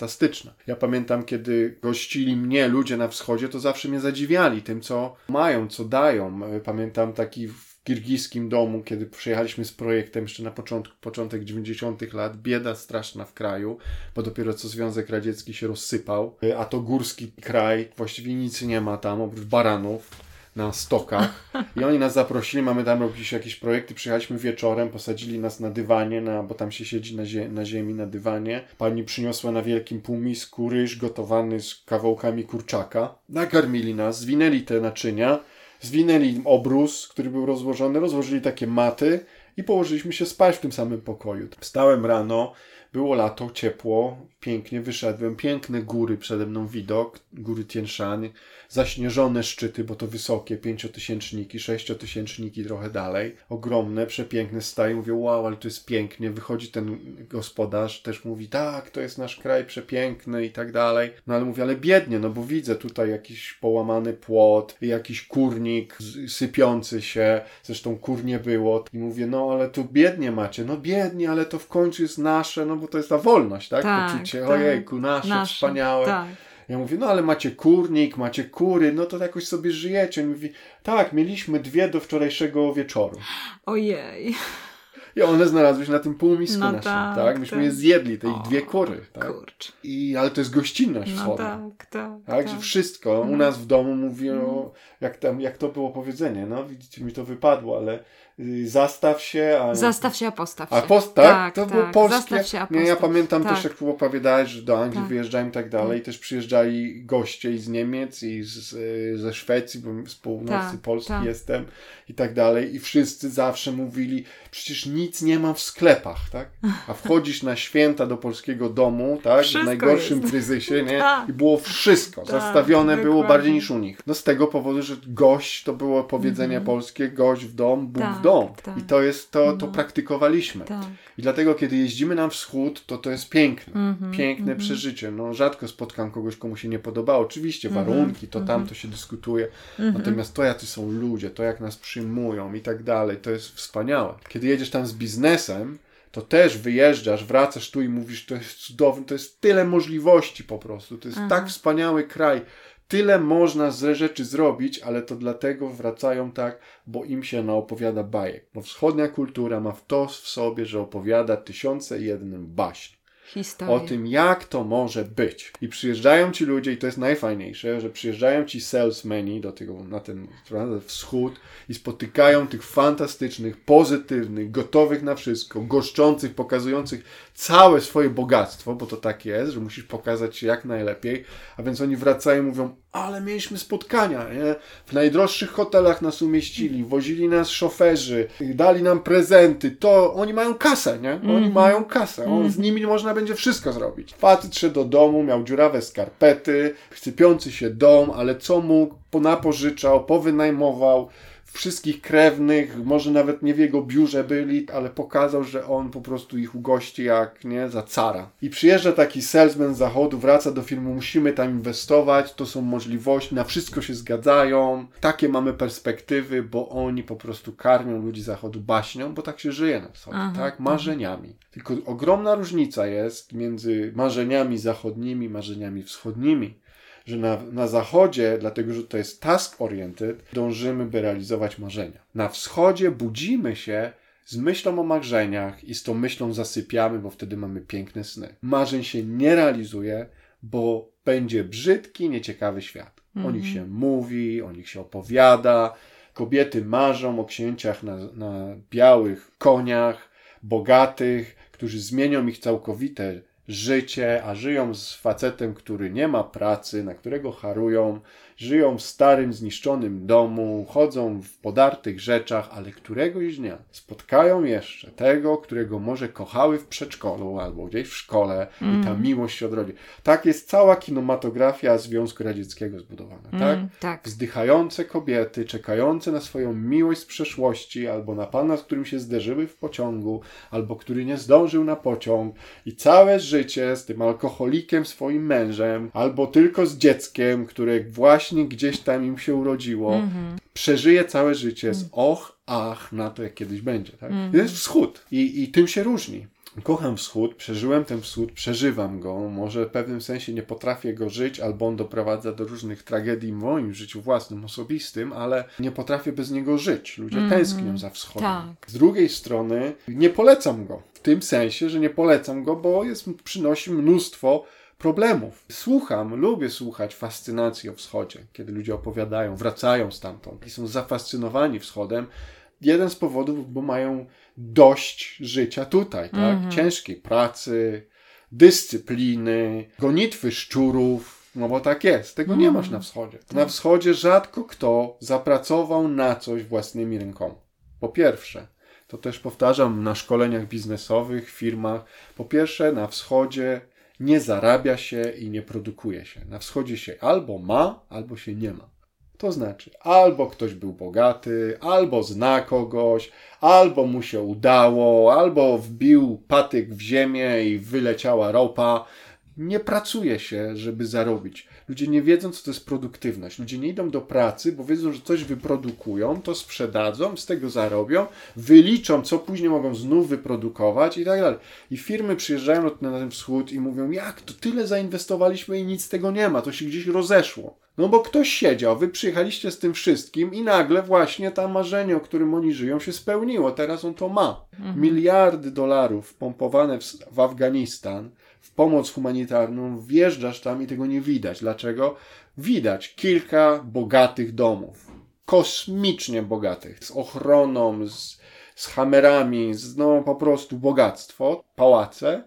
Ja pamiętam, kiedy gościli mnie ludzie na wschodzie, to zawsze mnie zadziwiali tym, co mają, co dają. Pamiętam taki kirgijskim domu, kiedy przyjechaliśmy z projektem jeszcze na początku, początek 90. lat, bieda straszna w kraju, bo dopiero co Związek Radziecki się rozsypał, a to górski kraj, właściwie nic nie ma tam, oprócz baranów na stokach i oni nas zaprosili, mamy tam robić jakieś projekty, przyjechaliśmy wieczorem, posadzili nas na dywanie, na, bo tam się siedzi na, zie na ziemi, na dywanie. Pani przyniosła na wielkim półmisku ryż gotowany z kawałkami kurczaka. Nakarmili nas, zwinęli te naczynia, Zwinęli obrus, który był rozłożony, rozłożyli takie maty i położyliśmy się spać w tym samym pokoju. Wstałem rano, było lato, ciepło, pięknie wyszedłem, piękne góry przede mną widok, góry Tien Shan, zaśnieżone szczyty, bo to wysokie, pięciotysięczniki, sześciotysięczniki trochę dalej, ogromne, przepiękne staje, mówię, wow, ale to jest pięknie, wychodzi ten gospodarz, też mówi, tak, to jest nasz kraj przepiękny i tak dalej, no ale mówię, ale biednie, no bo widzę tutaj jakiś połamany płot, jakiś kurnik sypiący się, zresztą kur nie było. I mówię, no ale tu biednie macie, no biednie, ale to w końcu jest nasze, no bo to jest ta wolność, tak? tak. Poczucie, tak. ojejku, nasze, nasze wspaniałe. Tak. Ja mówię, no ale macie kurnik, macie kury, no to jakoś sobie żyjecie. On mówi, tak, mieliśmy dwie do wczorajszego wieczoru. Ojej. I one znalazły się na tym półmisku no naszym, tak? tak? Myśmy tak. je zjedli, te ich dwie kury, tak? Kurcz. I, ale to jest gościnność no wschodnia. tak, tak, tak. Że wszystko. U nas w domu mówią, mm. jak, tam, jak to było powiedzenie, no widzicie, mi to wypadło, ale zastaw się. A... Zastaw się, a postaw się. A post, tak? tak to tak. było polskie. Zastaw się, a postaw. Nie, ja pamiętam tak. też, jak opowiadałeś, że do Anglii tak. wyjeżdżałem i tak dalej. Tak. Też przyjeżdżali goście i z Niemiec, i z, y, ze Szwecji, bo z północy tak, Polski tak. jestem i tak dalej. I wszyscy zawsze mówili, przecież nic nie ma w sklepach, tak? A wchodzisz na święta do polskiego domu, tak? Wszystko w najgorszym jest. kryzysie, nie? I było wszystko. Zastawione było bardziej niż u nich. No z tego powodu, że gość, to było powiedzenie mm. polskie, gość w dom, Bóg w dom. Tak. I to jest to, to no. praktykowaliśmy. Tak. I dlatego, kiedy jeździmy na wschód, to to jest piękne. Mm -hmm, piękne mm -hmm. przeżycie. No, rzadko spotkam kogoś, komu się nie podoba. Oczywiście -hmm, warunki, to tam to się dyskutuje. Natomiast to, jacy są ludzie, to jak nas przyjmują i tak dalej, to jest wspaniałe. Kiedy jedziesz tam z biznesem, to też wyjeżdżasz, wracasz tu i mówisz, to jest cudowne, to jest tyle możliwości po prostu, to jest Aha. tak wspaniały kraj, Tyle można z rzeczy zrobić, ale to dlatego wracają tak, bo im się naopowiada bajek. Bo wschodnia kultura ma w to w sobie, że opowiada tysiące jednym baśń. Historię. o tym, jak to może być. I przyjeżdżają ci ludzie, i to jest najfajniejsze, że przyjeżdżają ci salesmeni do tego, na ten wschód i spotykają tych fantastycznych, pozytywnych, gotowych na wszystko, goszczących, pokazujących całe swoje bogactwo, bo to tak jest, że musisz pokazać się jak najlepiej, a więc oni wracają i mówią, ale mieliśmy spotkania, nie? W najdroższych hotelach nas umieścili, wozili nas szoferzy, dali nam prezenty, to oni mają kasę, nie? Oni Mhm. mają kasę, on, z nimi można będzie wszystko zrobić. Facet szedł do domu, miał dziurawe skarpety, chcypiący się dom, ale co mógł, ponapożyczał, powynajmował, wszystkich krewnych, może nawet nie w jego biurze byli, ale pokazał, że on po prostu ich ugości jak, nie, za cara. I przyjeżdża taki salesman z zachodu, wraca do firmy, musimy tam inwestować, to są możliwości, na wszystko się zgadzają, takie mamy perspektywy, bo oni po prostu karmią ludzi z zachodu baśnią, bo tak się żyje na wschodzie, Aha, tak, marzeniami. Tylko ogromna różnica jest między marzeniami zachodnimi, marzeniami wschodnimi że na, na zachodzie, dlatego że to jest task oriented, dążymy, by realizować marzenia. Na wschodzie budzimy się z myślą o marzeniach i z tą myślą zasypiamy, bo wtedy mamy piękne sny. Marzeń się nie realizuje, bo będzie brzydki, nieciekawy świat. O nich się mówi, o nich się opowiada. Kobiety marzą o księciach na, na białych koniach, bogatych, którzy zmienią ich całkowite życie, a żyją z facetem, który nie ma pracy, na którego harują, żyją w starym, zniszczonym domu, chodzą w podartych rzeczach, ale któregoś dnia spotkają jeszcze tego, którego może kochały w przedszkolu albo gdzieś w szkole i ta miłość się odrodzi. Tak jest cała kinematografia Związku Radzieckiego zbudowana, tak? Mm, tak. Wzdychające kobiety, czekające na swoją miłość z przeszłości, albo na pana, z którym się zderzyły w pociągu, albo który nie zdążył na pociąg, i całe życie z tym alkoholikiem, swoim mężem, albo tylko z dzieckiem, które właśnie gdzieś tam im się urodziło, przeżyje całe życie z och, ach, na to, jak kiedyś będzie. Tak? To jest wschód i, i tym się różni. Kocham wschód, przeżyłem ten wschód, przeżywam go. Może w pewnym sensie nie potrafię go żyć, albo on doprowadza do różnych tragedii w moim życiu własnym, osobistym, ale nie potrafię bez niego żyć. Ludzie tęsknią za wschodem. Tak. Z drugiej strony nie polecam go. W tym sensie, że nie polecam go, bo jest, przynosi mnóstwo problemów. Słucham, lubię słuchać fascynacji o wschodzie, kiedy ludzie opowiadają, wracają stamtąd i są zafascynowani wschodem. Jeden z powodów, bo mają dość życia tutaj, tak? Ciężkiej pracy, dyscypliny, gonitwy szczurów, no bo tak jest. Tego nie masz na wschodzie. Na wschodzie rzadko kto zapracował na coś własnymi rękoma. Po pierwsze, to też powtarzam na szkoleniach biznesowych, firmach. Po pierwsze, na wschodzie nie zarabia się i nie produkuje się. Na wschodzie się albo ma, albo się nie ma. To znaczy, albo ktoś był bogaty, albo zna kogoś, albo mu się udało, albo wbił patyk w ziemię i wyleciała ropa. Nie pracuje się, żeby zarobić. Ludzie nie wiedzą, co to jest produktywność. Ludzie nie idą do pracy, bo wiedzą, że coś wyprodukują, to sprzedadzą, z tego zarobią, wyliczą, co później mogą znów wyprodukować i tak dalej. I firmy przyjeżdżają na ten wschód i mówią, jak to tyle zainwestowaliśmy i nic z tego nie ma, to się gdzieś rozeszło. No bo ktoś siedział, wy przyjechaliście z tym wszystkim i nagle właśnie to marzenie, o którym oni żyją, się spełniło. Teraz on to ma. Miliardy dolarów pompowane w, w Afganistan, w pomoc humanitarną, wjeżdżasz tam i tego nie widać. Dlaczego? Widać kilka bogatych domów. Kosmicznie bogatych. Z ochroną, z, z hamerami, z no po prostu bogactwo, pałace.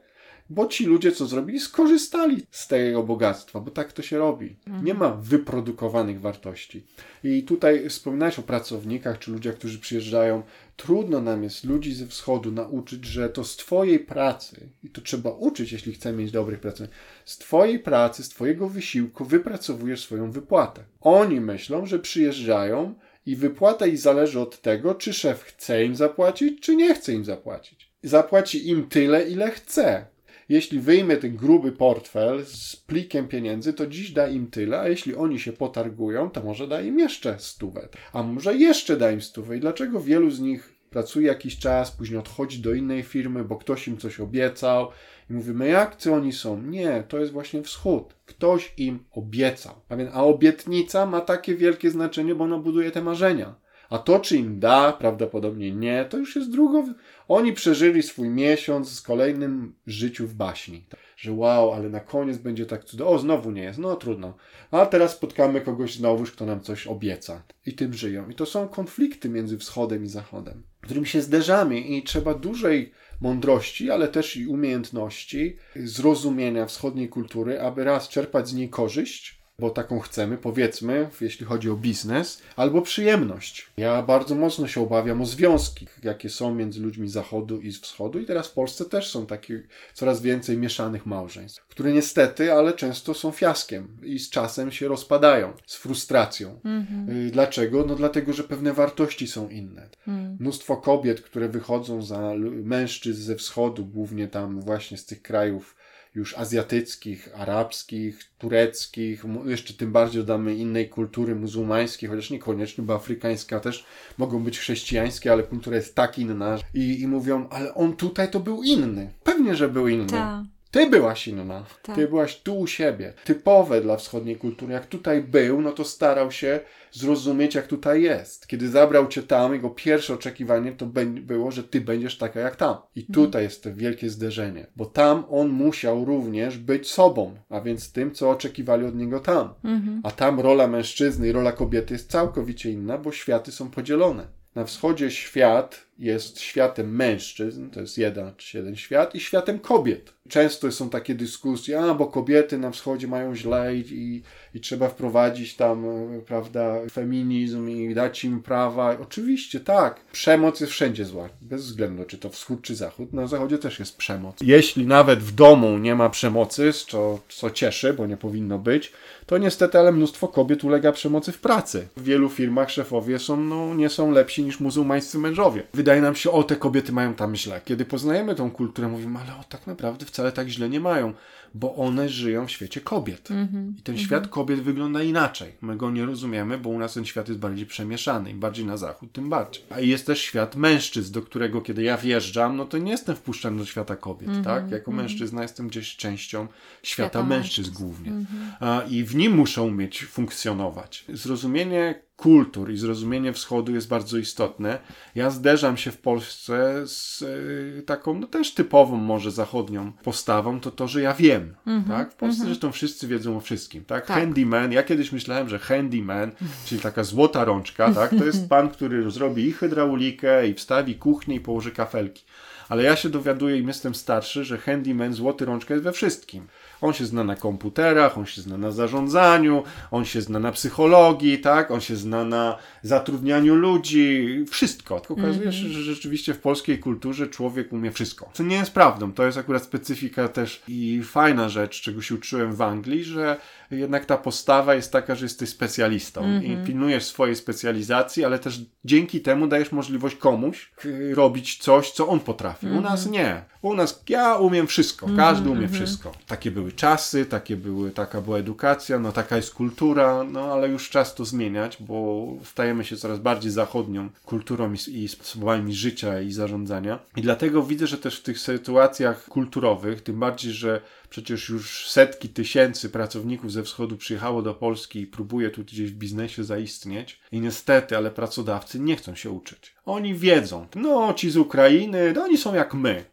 Bo ci ludzie, co zrobili, skorzystali z tego bogactwa, bo tak to się robi. Nie ma wyprodukowanych wartości. I tutaj wspominałeś o pracownikach, czy ludziach, którzy przyjeżdżają. Trudno nam jest ludzi ze wschodu nauczyć, że to z Twojej pracy, i to trzeba uczyć, jeśli chcemy mieć dobrych pracowników, z Twojej pracy, z Twojego wysiłku wypracowujesz swoją wypłatę. Oni myślą, że przyjeżdżają i wypłata ich zależy od tego, czy szef chce im zapłacić, czy nie chce im zapłacić. Zapłaci im tyle, ile chce. Jeśli wyjmie ten gruby portfel z plikiem pieniędzy, to dziś da im tyle, a jeśli oni się potargują, to może da im jeszcze stówę. A może jeszcze da im stówę. I dlaczego wielu z nich pracuje jakiś czas, później odchodzi do innej firmy, bo ktoś im coś obiecał i mówimy, jak co oni są? Nie, to jest właśnie wschód. Ktoś im obiecał. A obietnica ma takie wielkie znaczenie, bo ona buduje te marzenia. A to, czy im da, prawdopodobnie nie, to już jest drugo. Oni przeżyli swój miesiąc z kolejnym życiu w baśni. Że wow, ale na koniec będzie tak cudownie. O, znowu nie jest, no trudno. A teraz spotkamy kogoś znowuż, kto nam coś obieca. I tym żyją. I to są konflikty między wschodem i zachodem, którym się zderzamy i trzeba dużej mądrości, ale też i umiejętności, zrozumienia wschodniej kultury, aby raz czerpać z niej korzyść, bo taką chcemy, powiedzmy, jeśli chodzi o biznes, albo przyjemność. Ja bardzo mocno się obawiam o związki, jakie są między ludźmi zachodu i z wschodu, i teraz w Polsce też są takie coraz więcej mieszanych małżeństw, które niestety, ale często są fiaskiem i z czasem się rozpadają, z frustracją. Mhm. Dlaczego? No dlatego, że pewne wartości są inne. Mhm. Mnóstwo kobiet, które wychodzą za mężczyzn ze wschodu, głównie tam właśnie z tych krajów już azjatyckich, arabskich, tureckich, jeszcze tym bardziej dodamy innej kultury muzułmańskiej, chociaż niekoniecznie, bo afrykańska też mogą być chrześcijańskie, ale kultura jest tak inna. I, i mówią, ale on tutaj to był inny. Pewnie, że był inny. Ta. Ty byłaś inna. Tak. Ty byłaś tu u siebie. Typowe dla wschodniej kultury. Jak tutaj był, no to starał się zrozumieć, jak tutaj jest. Kiedy zabrał cię tam, jego pierwsze oczekiwanie to było, że ty będziesz taka jak tam. I mhm. tutaj jest to wielkie zderzenie. Bo tam on musiał również być sobą, a więc tym, co oczekiwali od niego tam. Mhm. A tam rola mężczyzny i rola kobiety jest całkowicie inna, bo światy są podzielone. Na wschodzie świat jest światem mężczyzn, to jest jeden, jeden świat, i światem kobiet. Często są takie dyskusje, a bo kobiety na wschodzie mają źle i, i, trzeba wprowadzić tam, e, prawda, feminizm i dać im prawa. Oczywiście tak, przemoc jest wszędzie zła, bez względu czy to wschód czy zachód. Na zachodzie też jest przemoc. Jeśli nawet w domu nie ma przemocy, co, co cieszy, bo nie powinno być, to niestety, ale mnóstwo kobiet ulega przemocy w pracy. W wielu firmach szefowie są, no, nie są lepsi niż muzułmańscy mężowie. Wydaje nam się, o, te kobiety mają tam źle. Kiedy poznajemy tą kulturę, mówimy, ale o, tak naprawdę wcale tak źle nie mają bo one żyją w świecie kobiet. Mm -hmm, I ten mm -hmm. świat kobiet wygląda inaczej. My go nie rozumiemy, bo u nas ten świat jest bardziej przemieszany. Im bardziej na zachód, tym bardziej. A jest też świat mężczyzn, do którego kiedy ja wjeżdżam, no to nie jestem wpuszczany do świata kobiet, mm -hmm, tak? Jako mhm. mężczyzna jestem gdzieś częścią świata, świata mężczyzn, mężczyzn głównie. Mhm. A, I w nim muszą umieć funkcjonować. Zrozumienie kultur i zrozumienie wschodu jest bardzo istotne. Ja zderzam się w Polsce z y, taką, no też typową może zachodnią postawą, to to, że ja wiem, mm -hmm, tak? W Polsce mm -hmm. zresztą wszyscy wiedzą o wszystkim, tak? tak? Handyman, ja kiedyś myślałem, że handyman, czyli taka złota rączka, tak? To jest pan, który zrobi i hydraulikę, i wstawi kuchnię, i położy kafelki. Ale ja się dowiaduję i jestem starszy, że handyman, złoty rączka jest we wszystkim. On się zna na komputerach, on się zna na zarządzaniu, on się zna na psychologii, tak? On się zna na zatrudnianiu ludzi, wszystko. Tylko okazuje się, mm -hmm. że rzeczywiście w polskiej kulturze człowiek umie wszystko. Co nie jest prawdą. To jest akurat specyfika też i fajna rzecz, czego się uczyłem w Anglii, że jednak ta postawa jest taka, że jesteś specjalistą mm -hmm. i mhm. pilnujesz swojej specjalizacji, ale też dzięki temu dajesz możliwość komuś robić coś, co on potrafi. Mm -hmm. U nas mhm. nie. U nas ja umiem wszystko, mhm, każdy umie wszystko. Takie były czasy, takie były, taka była edukacja, no taka jest kultura, no ale już czas to zmieniać, bo stajemy się coraz bardziej zachodnią kulturą i, i sposobami życia i zarządzania. I dlatego widzę, że też w tych sytuacjach kulturowych, tym bardziej, że Przecież już setki tysięcy pracowników ze wschodu przyjechało do Polski i próbuje tu gdzieś w biznesie zaistnieć. I niestety, ale pracodawcy nie chcą się uczyć. Oni wiedzą, no ci z Ukrainy, no oni są jak my.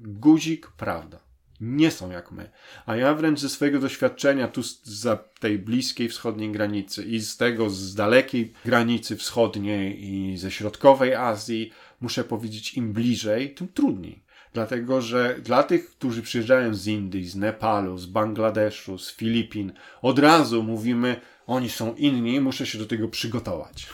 Guzik, prawda. Nie są jak my. A ja wręcz ze swojego doświadczenia tu za tej bliskiej wschodniej granicy i z tego z dalekiej granicy wschodniej i ze środkowej Azji muszę powiedzieć, im bliżej, tym trudniej. Dlatego, że dla tych, którzy przyjeżdżają z Indii, z Nepalu, z Bangladeszu, z Filipin, od razu mówimy, oni są inni, muszę się do tego przygotować.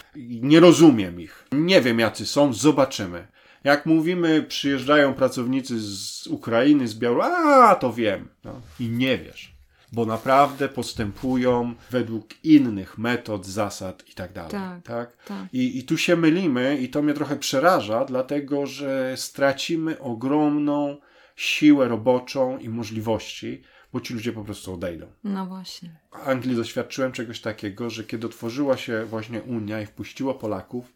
Nie rozumiem ich. Nie wiem, jacy są, zobaczymy. Jak mówimy, przyjeżdżają pracownicy z Ukrainy, z Białorusi, a to wiem. No. I nie wiesz bo naprawdę postępują według innych metod, zasad i tak dalej. Tak, tak? tak. I, I tu się mylimy i to mnie trochę przeraża, dlatego że stracimy ogromną siłę roboczą i możliwości, bo ci ludzie po prostu odejdą. No właśnie. W Anglii doświadczyłem czegoś takiego, że kiedy otworzyła się właśnie Unia i wpuściła Polaków,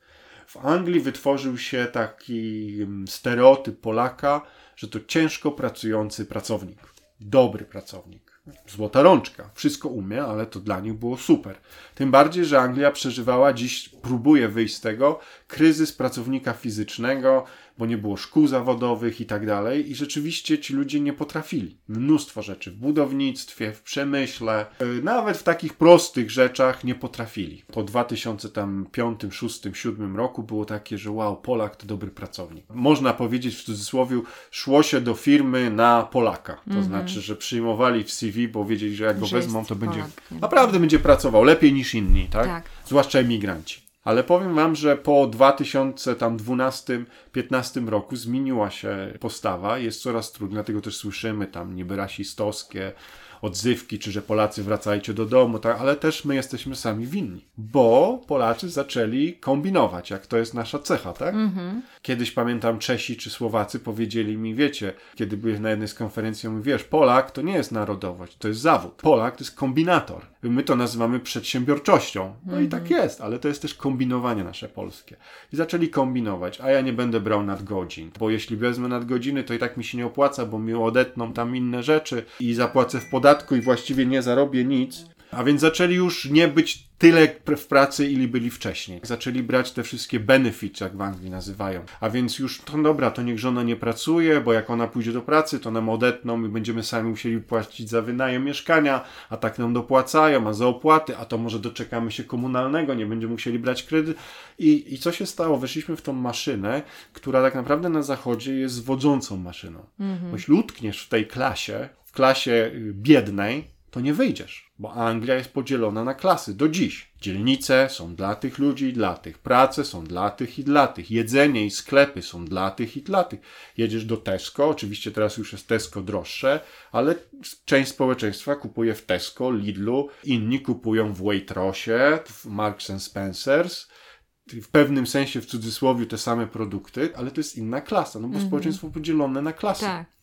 w Anglii wytworzył się taki mm, stereotyp Polaka, że to ciężko pracujący pracownik, dobry pracownik złota rączka. Wszystko umie, ale to dla nich było super. Tym bardziej, że Anglia przeżywała dziś, próbuje wyjść z tego, kryzys pracownika fizycznego, bo nie było szkół zawodowych i tak dalej. I rzeczywiście ci ludzie nie potrafili. Mnóstwo rzeczy w budownictwie, w przemyśle, yy, nawet w takich prostych rzeczach nie potrafili. Po 2005, 2006, 2007 roku było takie, że wow, Polak to dobry pracownik. Można powiedzieć w cudzysłowie, szło się do firmy na Polaka. To mm -hmm. znaczy, że przyjmowali w CV, bo wiedzieli, że jak go że wezmą, to będzie Polak, naprawdę będzie pracował lepiej niż inni, tak? tak. Zwłaszcza emigranci. Ale powiem Wam, że po 2012-15 roku zmieniła się postawa, jest coraz trudniej, dlatego też słyszymy tam niby rasistowskie odzywki, czy że Polacy wracajcie do domu, tak, ale też my jesteśmy sami winni, bo Polacy zaczęli kombinować, jak to jest nasza cecha, tak? Mm-hmm. Kiedyś pamiętam Czesi czy Słowacy powiedzieli mi, wiecie, kiedy byłem na jednej z konferencji, mówię, wiesz, Polak to nie jest narodowość, to jest zawód. Polak to jest kombinator. My to nazywamy przedsiębiorczością. No i tak mhm. jest, ale to jest też kombinowanie nasze polskie. I zaczęli kombinować, a ja nie będę brał nadgodzin, bo jeśli wezmę nadgodziny, to i tak mi się nie opłaca, bo mi odetną tam inne rzeczy i zapłacę w podatku i właściwie nie zarobię nic. A więc zaczęli już nie być tyle w pracy, ili byli wcześniej. Zaczęli brać te wszystkie benefits, jak w Anglii nazywają. A więc już, to dobra, to niech żona nie pracuje, bo jak ona pójdzie do pracy, to nam odetną i będziemy sami musieli płacić za wynajem mieszkania, a tak nam dopłacają, a za opłaty, a to może doczekamy się komunalnego, nie będziemy musieli brać kredyt. I, i co się stało? Weszliśmy w tą maszynę, która tak naprawdę na zachodzie jest wodzącą maszyną. Mhm. Bo jeśli utkniesz w tej klasie, klasie y, biednej, to nie wyjdziesz, bo Anglia jest podzielona na klasy do dziś. Dzielnice są dla tych ludzi i dla tych, prace są dla tych i dla tych, jedzenie i sklepy są dla tych i dla tych. Jedziesz do Tesco, oczywiście teraz już jest Tesco droższe, ale część społeczeństwa kupuje w Tesco, Lidlu, inni kupują w Waitrosie, w Marks Spencers, w pewnym sensie w cudzysłowie te same produkty, ale to jest inna klasa, no bo mm -hmm. społeczeństwo podzielone na klasy. Tak.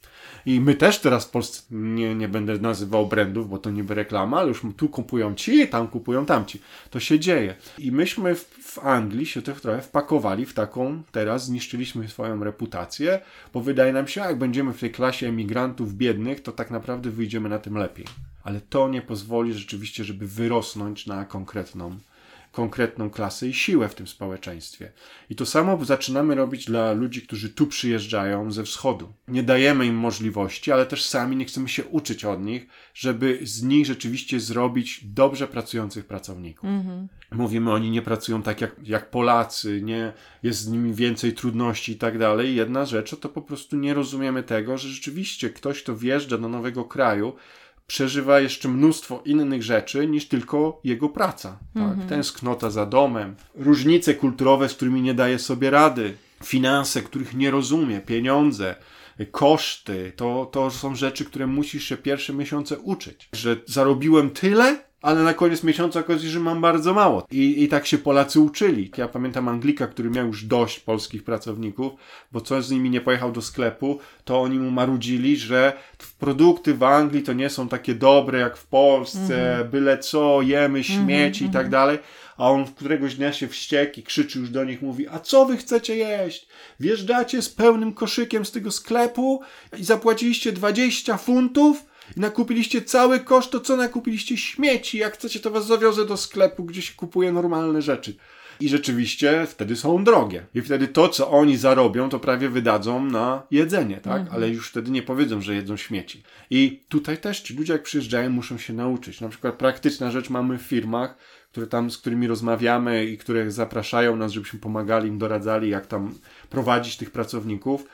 I my też teraz w Polsce, nie, nie będę nazywał brandów, bo to niby reklama, ale już tu kupują ci, tam kupują tamci. To się dzieje. I myśmy w, w Anglii się to trochę wpakowali w taką, teraz zniszczyliśmy swoją reputację, bo wydaje nam się, jak będziemy w tej klasie emigrantów biednych, to tak naprawdę wyjdziemy na tym lepiej. Ale to nie pozwoli rzeczywiście, żeby wyrosnąć na konkretną konkretną klasę i siłę w tym społeczeństwie. I to samo zaczynamy robić dla ludzi, którzy tu przyjeżdżają ze wschodu. Nie dajemy im możliwości, ale też sami nie chcemy się uczyć od nich, żeby z nich rzeczywiście zrobić dobrze pracujących pracowników. Mhm. Mówimy, oni nie pracują tak jak, jak Polacy, nie jest z nimi więcej trudności i tak dalej. Jedna rzecz to po prostu nie rozumiemy tego, że rzeczywiście ktoś, kto wjeżdża do nowego kraju, przeżywa jeszcze mnóstwo innych rzeczy niż tylko jego praca. Tak? Mhm. Tęsknota za domem, różnice kulturowe, z którymi nie daje sobie rady, finanse, których nie rozumie, pieniądze, koszty. To, to są rzeczy, które musisz się pierwsze miesiące uczyć. Że zarobiłem tyle, ale na koniec miesiąca okazuje że mam bardzo mało. I, I tak się Polacy uczyli. Ja pamiętam Anglika, który miał już dość polskich pracowników, bo coś z nimi nie pojechał do sklepu, to oni mu marudzili, że produkty w Anglii to nie są takie dobre jak w Polsce, mm -hmm. byle co, jemy śmieci mm -hmm. i tak mhm. dalej. A on któregoś dnia się wściekł i krzyczy już do nich, mówi, a co wy chcecie jeść? Wjeżdżacie z pełnym koszykiem z tego sklepu i zapłaciliście 20 funtów? Nakupiliście cały koszt, to co nakupiliście śmieci? Jak chcecie, to was zawiozę do sklepu, gdzie się kupuje normalne rzeczy. I rzeczywiście wtedy są drogie. I wtedy to, co oni zarobią, to prawie wydadzą na jedzenie, tak? Mhm. Ale już wtedy nie powiedzą, że jedzą śmieci. I tutaj też ci ludzie, jak przyjeżdżają, muszą się nauczyć. Na przykład praktyczna rzecz mamy w firmach, które tam, z którymi rozmawiamy i które zapraszają nas, żebyśmy pomagali im, doradzali, jak tam prowadzić tych pracowników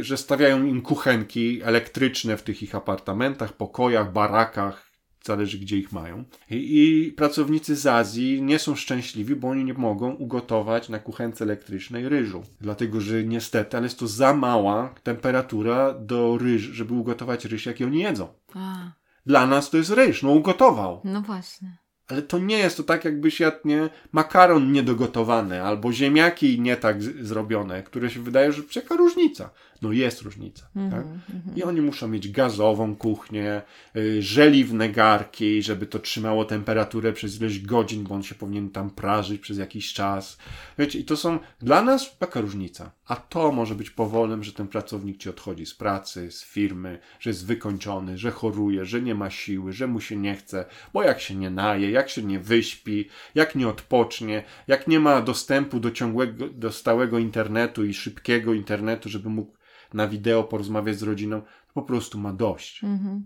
że stawiają im kuchenki elektryczne w tych ich apartamentach, pokojach, barakach, zależy gdzie ich mają. I, I, pracownicy z Azji nie są szczęśliwi, bo oni nie mogą ugotować na kuchence elektrycznej ryżu. Dlatego, że niestety, ale jest to za mała temperatura do ryżu, żeby ugotować ryż, jaki oni jedzą. A. Dla nas to jest ryż, no ugotował. No właśnie. Ale to nie jest to tak, jakbyś jadł nie, makaron niedogotowany albo ziemniaki nie tak z, zrobione, które się wydaje, że jaka różnica. No jest różnica. Mhm, tak? I oni muszą mieć gazową kuchnię, y, żeliwne garki, żeby to trzymało temperaturę przez ileś godzin, bo on się powinien tam prażyć przez jakiś czas. Wiecie, i to są dla nas taka różnica. A to może być powolem, że ten pracownik ci odchodzi z pracy, z firmy, że jest wykończony, że choruje, że nie ma siły, że mu się nie chce, bo jak się nie naje, jak się nie wyśpi, jak nie odpocznie, jak nie ma dostępu do ciągłego, do stałego internetu i szybkiego internetu, żeby mógł na wideo porozmawiać z rodziną, po prostu ma dość.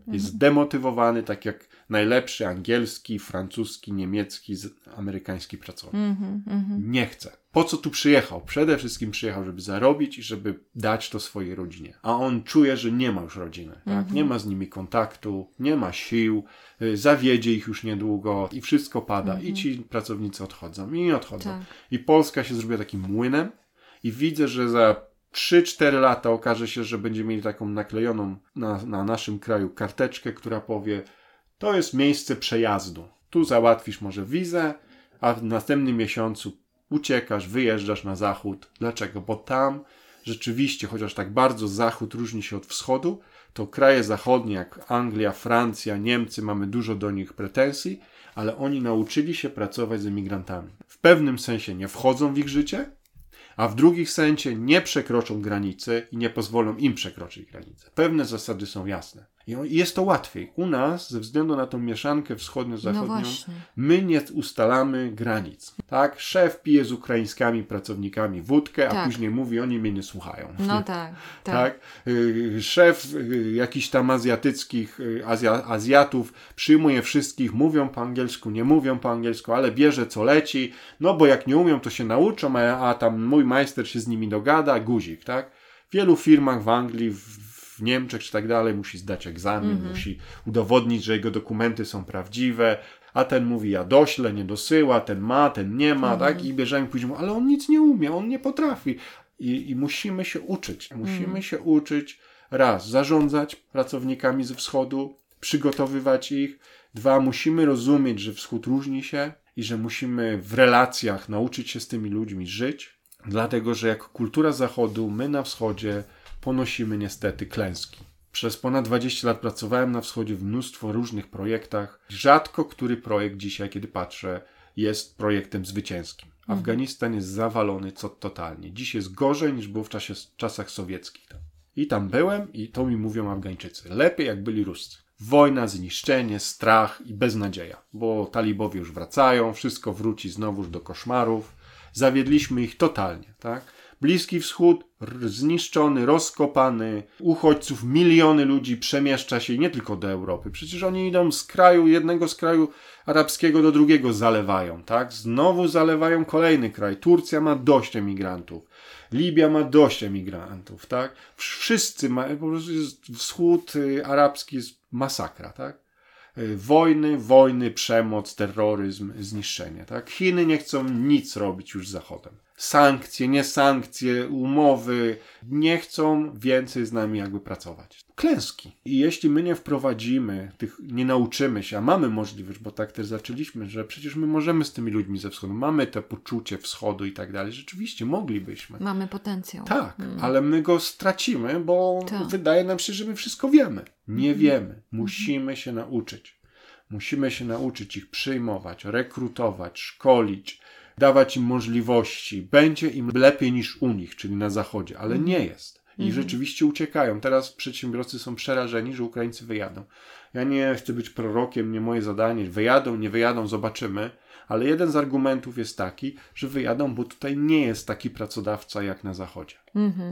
Jest zdemotywowany, tak jak najlepszy angielski, francuski, niemiecki, amerykański pracownik. Nie chce. Po co tu przyjechał? Przede wszystkim przyjechał, żeby zarobić i żeby dać to swojej rodzinie. A on czuje, że nie ma już rodziny. Tak? Nie ma z nimi kontaktu, nie ma sił, y, zawiedzie ich już niedługo i wszystko pada. I ci pracownicy odchodzą i odchodzą. Tak. I Polska się zrobiła takim młynem i widzę, że za 3-4 lata okaże się, że będziemy mieli taką naklejoną na, na naszym kraju karteczkę, która powie to jest miejsce przejazdu. Tu załatwisz może wizę, a w następnym miesiącu uciekasz, wyjeżdżasz na zachód. Dlaczego? Bo tam rzeczywiście, chociaż tak bardzo zachód różni się od wschodu, to kraje zachodnie jak Anglia, Francja, Niemcy, mamy dużo do nich pretensji, ale oni nauczyli się pracować z emigrantami. W pewnym sensie nie wchodzą w ich życie, a w drugich sensie nie przekroczą granicy i nie pozwolą im przekroczyć granicy. Pewne zasady są jasne. I jest to łatwiej. U nas, ze względu na tą mieszankę No wschodnio-zachodnią, właśnie. my nie ustalamy granic. Tak? Szef pije z ukraińskimi pracownikami wódkę, a Tak. później mówi, oni mnie nie słuchają. No tak, tak. Tak? Y, Szef y, jakichś tam azjatyckich y, Azja, Azjatów przyjmuje wszystkich, mówią po angielsku, nie mówią po angielsku, ale bierze co leci, no bo jak nie umią, to się nauczą, a, a tam mój majster się z nimi dogada, guzik, tak? W wielu firmach w Anglii, w, w Niemczech czy tak dalej musi zdać egzamin, musi udowodnić, że jego dokumenty są prawdziwe, a ten mówi, ja doślę, nie dosyła, ten ma, ten nie ma, tak? I bierzemy później, ale on nic nie umie, on nie potrafi. I, i musimy się uczyć. Musimy się uczyć raz, zarządzać pracownikami ze wschodu, przygotowywać ich. Dwa, musimy rozumieć, że wschód różni się i że musimy w relacjach nauczyć się z tymi ludźmi żyć. Dlatego, że jako kultura zachodu, my na wschodzie ponosimy niestety klęski. Przez ponad 20 lat pracowałem na wschodzie w mnóstwo różnych projektach. Rzadko który projekt dzisiaj, kiedy patrzę, jest projektem zwycięskim. Afganistan jest zawalony co totalnie. Dziś jest gorzej niż było w czasie, czasach sowieckich. Tam. I tam byłem i to mi mówią Afgańczycy. Lepiej jak byli Ruscy. Wojna, zniszczenie, strach i beznadzieja, bo talibowie już wracają, wszystko wróci znowuż do koszmarów. Zawiedliśmy ich totalnie, tak? Bliski Wschód zniszczony, rozkopany, uchodźców, miliony ludzi przemieszcza się nie tylko do Europy. Przecież oni idą z kraju, jednego z kraju arabskiego do drugiego zalewają, tak? Znowu zalewają kolejny kraj. Turcja ma dość emigrantów. Libia ma dość emigrantów, tak? Wszyscy ma, po prostu jest wschód y, arabski jest masakra, tak? Y, Wojny, wojny, przemoc, terroryzm, zniszczenie, tak? Chiny nie chcą nic robić już z Zachodem. Sankcje, nie sankcje, umowy, nie chcą więcej z nami jakby pracować. Klęski. I jeśli my nie wprowadzimy tych, nie nauczymy się, a mamy możliwość, bo tak też zaczęliśmy, że przecież my możemy z tymi ludźmi ze wschodu, mamy to poczucie wschodu i tak dalej, rzeczywiście moglibyśmy. Mamy potencjał. Tak, ale my go stracimy, bo Tak. wydaje nam się, że my wszystko wiemy. Nie wiemy. Musimy się nauczyć. Musimy się nauczyć ich przyjmować, rekrutować, szkolić, dawać im możliwości. Będzie im lepiej niż u nich, czyli na zachodzie, ale nie jest. I rzeczywiście uciekają. Teraz przedsiębiorcy są przerażeni, że Ukraińcy wyjadą. Ja nie chcę być prorokiem, nie moje zadanie. Wyjadą, nie wyjadą, zobaczymy. Ale jeden z argumentów jest taki, że wyjadą, bo tutaj nie jest taki pracodawca jak na zachodzie.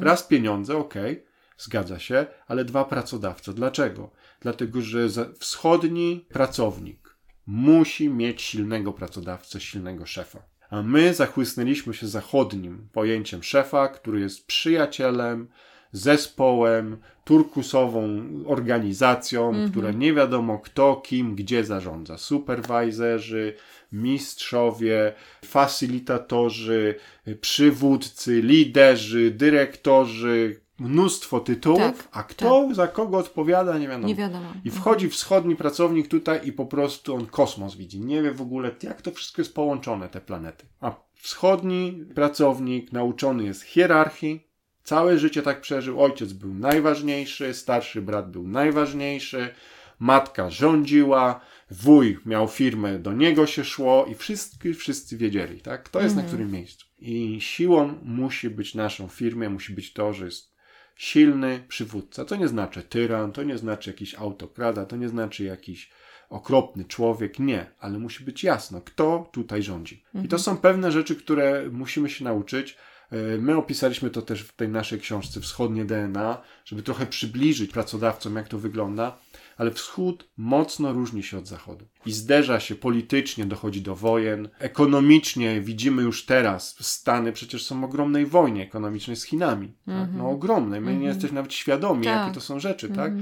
Raz pieniądze, okej, zgadza się, ale dwa pracodawca. Dlaczego? Dlatego, że wschodni pracownik musi mieć silnego pracodawcę, silnego szefa. A my zachłysnęliśmy się zachodnim pojęciem szefa, który jest przyjacielem, zespołem, turkusową organizacją, która nie wiadomo kto, kim, gdzie zarządza. Superwajzerzy, mistrzowie, facylitatorzy, przywódcy, liderzy, dyrektorzy, mnóstwo tytułów, Tak, a kto za kogo odpowiada, nie wiadomo. Nie wiadomo. I wchodzi wschodni pracownik tutaj i po prostu on kosmos widzi. Nie wie w ogóle, jak to wszystko jest połączone, te planety. A wschodni pracownik nauczony jest hierarchii, Całe życie tak przeżył. Ojciec był najważniejszy, starszy brat był najważniejszy, matka rządziła, wuj miał firmę, do niego się szło i wszyscy, wszyscy wiedzieli, tak? Kto jest na którym miejscu. I siłą musi być naszą firmie, musi być to, że jest silny przywódca. To nie znaczy tyran, to nie znaczy jakiś autokrada, to nie znaczy jakiś okropny człowiek, nie, ale musi być jasno, kto tutaj rządzi. I to są pewne rzeczy, które musimy się nauczyć. E, My opisaliśmy to też w tej naszej książce Wschodnie DNA, żeby trochę przybliżyć pracodawcom, jak to wygląda, ale wschód mocno różni się od zachodu i zderza się politycznie, dochodzi do wojen. Ekonomicznie widzimy już teraz, Stany przecież są w ogromnej wojnie ekonomicznej z Chinami. Tak? No ogromnej. My nie jesteśmy nawet świadomi, Tak. jakie to są rzeczy, tak?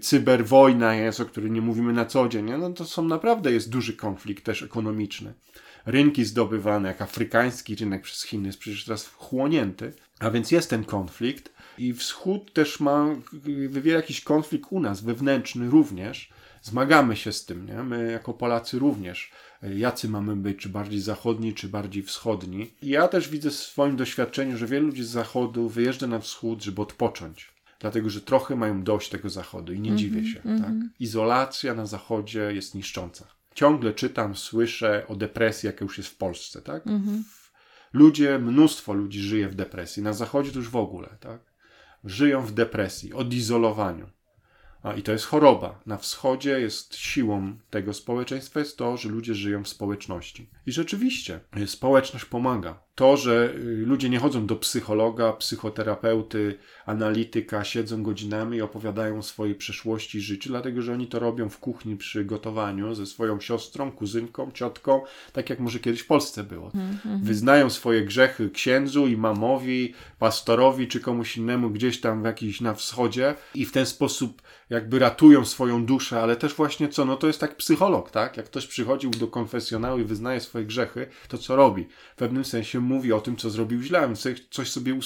cyberwojna jest, o której nie mówimy na co dzień, no to są naprawdę jest duży konflikt też ekonomiczny. Rynki zdobywane, jak afrykański rynek przez Chiny jest przecież teraz wchłonięty, a więc jest ten konflikt i wschód też ma, wywiera jakiś konflikt u nas, wewnętrzny również. Zmagamy się z tym, nie? My jako Polacy również. Jacy mamy być, czy bardziej zachodni, czy bardziej wschodni. I ja też widzę w swoim doświadczeniu, że wielu ludzi z zachodu wyjeżdża na wschód, żeby odpocząć dlatego że trochę mają dość tego zachodu i nie dziwię się. Tak? Izolacja na zachodzie jest niszcząca. Ciągle czytam, słyszę o depresji, jaka już jest w Polsce. Tak? Ludzie, mnóstwo ludzi żyje w depresji. Na zachodzie to już w ogóle. Tak? Żyją w depresji, odizolowaniu. A, I to jest choroba. Na wschodzie jest siłą tego społeczeństwa jest to, że ludzie żyją w społeczności. I rzeczywiście y, społeczność pomaga. To, że y, ludzie nie chodzą do psychologa, psychoterapeuty, analityka, siedzą godzinami i opowiadają o swojej przeszłości i życiu, dlatego że oni to robią w kuchni przy gotowaniu ze swoją siostrą, kuzynką, ciotką, tak jak może kiedyś w Polsce było. Wyznają swoje grzechy księdzu, imamowi, pastorowi czy komuś innemu gdzieś tam w jakiś na wschodzie i w ten sposób jakby ratują swoją duszę, ale też właśnie co, no to jest tak psycholog, tak? Jak ktoś przychodził do konfesjonału i wyznaje swoje grzechy, to co robi? W pewnym sensie mówi o tym, co zrobił źle, więc coś sobie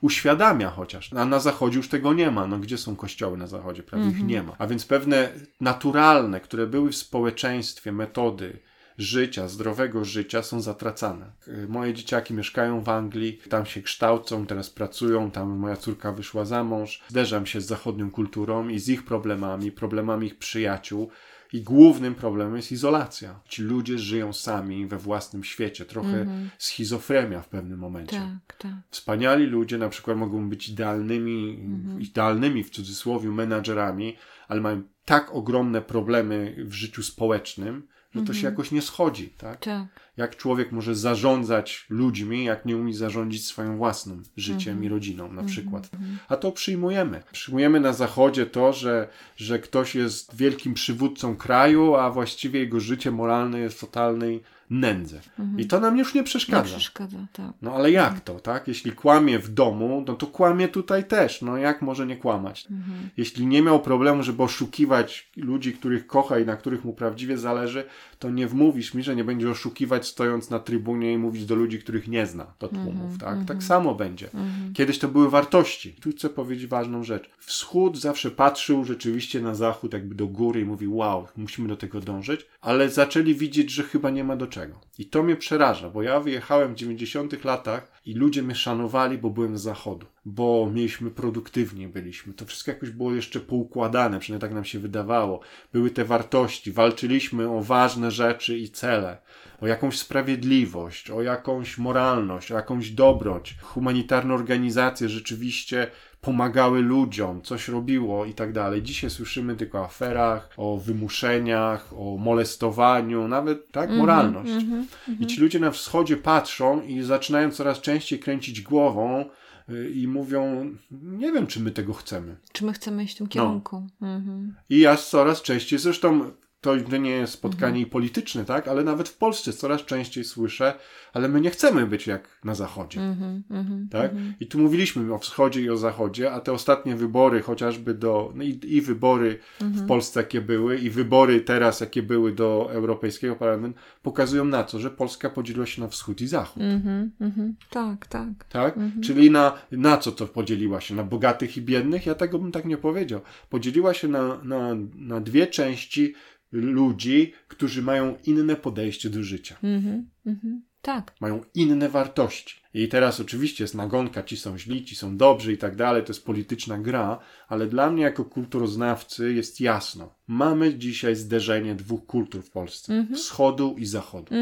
uświadamia chociaż. A na zachodzie już tego nie ma. No gdzie są kościoły na zachodzie? Prawie ich nie ma. A więc pewne naturalne, które były w społeczeństwie metody życia, zdrowego życia są zatracane. Y, Moje dzieciaki mieszkają w Anglii, tam się kształcą, teraz pracują, tam moja córka wyszła za mąż. Zderzam się z zachodnią kulturą i z ich problemami, problemami ich przyjaciół. I głównym problemem jest izolacja. Ci ludzie żyją sami we własnym świecie, trochę schizofrenia w pewnym momencie. Tak, tak. Wspaniali ludzie na przykład mogą być idealnymi, idealnymi w cudzysłowie menadżerami, ale mają tak ogromne problemy w życiu społecznym, że to się jakoś nie schodzi, tak? Tak. Jak człowiek może zarządzać ludźmi, jak nie umie zarządzić swoim własnym życiem i rodziną na przykład. A to przyjmujemy. Przyjmujemy na zachodzie to, że, że ktoś jest wielkim przywódcą kraju, a właściwie jego życie moralne jest w totalnej nędzy. I to nam już nie Nie przeszkadza. przeszkadza, tak. No ale jak to, tak? Jeśli kłamie w domu, no to kłamie tutaj też. No jak może nie kłamać? Jeśli nie miał problemu, żeby oszukiwać ludzi, których kocha i na których mu prawdziwie zależy, to nie wmówisz mi, że nie będzie oszukiwać stojąc na trybunie i mówić do ludzi, których nie zna, do tłumów, tak? Tak samo będzie. Kiedyś to były wartości. Tu chcę powiedzieć ważną rzecz. Wschód zawsze patrzył rzeczywiście na zachód jakby do góry i mówił, wow, musimy do tego dążyć, ale zaczęli widzieć, że chyba nie ma do I to mnie przeraża, bo ja wyjechałem w 90 latach i ludzie mnie szanowali, bo byłem z zachodu, bo mieliśmy produktywnie byliśmy. To wszystko jakoś było jeszcze poukładane, przynajmniej tak nam się wydawało. Były te wartości, walczyliśmy o ważne rzeczy i cele, o jakąś sprawiedliwość, o jakąś moralność, o jakąś dobroć. Humanitarne organizacje rzeczywiście pomagały ludziom, coś robiło i tak dalej. Dzisiaj słyszymy tylko o aferach, o wymuszeniach, o molestowaniu, nawet tak, moralność. I ci ludzie na wschodzie patrzą i zaczynają coraz częściej kręcić głową y, i mówią, nie wiem, czy my tego chcemy. Czy my chcemy iść w tym No. kierunku? Mhm. I ja coraz częściej, zresztą to nie jest spotkanie polityczne, tak, ale nawet w Polsce coraz częściej słyszę, ale my nie chcemy być jak na Zachodzie. Mhm, mhm. Tak? I tu mówiliśmy o wschodzie i o zachodzie, a te ostatnie wybory, chociażby do. No i, i wybory w Polsce, jakie były, i wybory teraz, jakie były do Europejskiego Parlamentu, pokazują na co, że Polska podzieliła się na wschód i zachód. Mhm, mhm. Tak, tak. Tak? Czyli na, na co to podzieliła się? Na bogatych i biednych? Ja tego bym tak nie powiedział. Podzieliła się na, na, na dwie części ludzi, którzy mają inne podejście do życia. Mhm, mhm. Tak. Mają inne wartości. I teraz oczywiście jest nagonka, ci są źli, ci są dobrzy i tak dalej, to jest polityczna gra, ale dla mnie jako kulturoznawcy jest jasno. Mamy dzisiaj zderzenie dwóch kultur w Polsce. Wschodu i zachodu.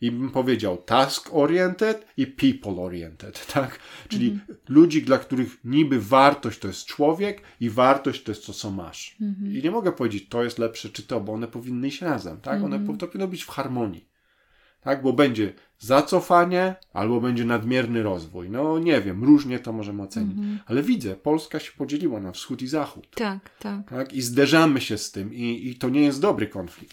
I bym powiedział task-oriented i people-oriented, tak? Czyli ludzi, dla których niby wartość to jest człowiek i wartość to jest to, co masz. I nie mogę powiedzieć, to jest lepsze czy to, bo one powinny iść razem, tak? One po- to powinno być w harmonii. Tak? Bo będzie zacofanie albo będzie nadmierny rozwój. No nie wiem, różnie to możemy ocenić. Ale widzę, Polska się podzieliła na wschód i zachód. Tak, tak. Tak? I zderzamy się z tym i, i to nie jest dobry konflikt.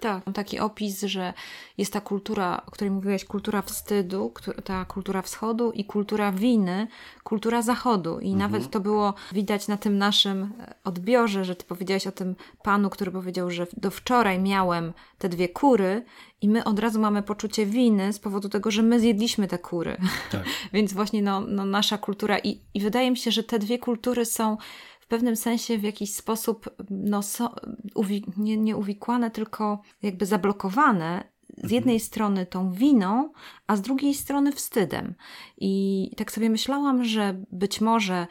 Tak, mam taki opis, że jest ta kultura, o której mówiłeś, kultura wstydu, ta kultura wschodu i kultura winy, kultura zachodu. I nawet to było widać na tym naszym e, odbiorze, że ty powiedziałeś o tym panu, który powiedział, że do wczoraj miałem te dwie kury i my od razu mamy poczucie winy z powodu tego, że my zjedliśmy te kury. Tak. Więc właśnie no, no, nasza kultura i, i wydaje mi się, że te dwie kultury są w pewnym sensie w jakiś sposób no, so, uwi- nie, nie uwikłane, tylko jakby zablokowane. Z jednej strony tą winą, a z drugiej strony wstydem. I tak sobie myślałam, że być może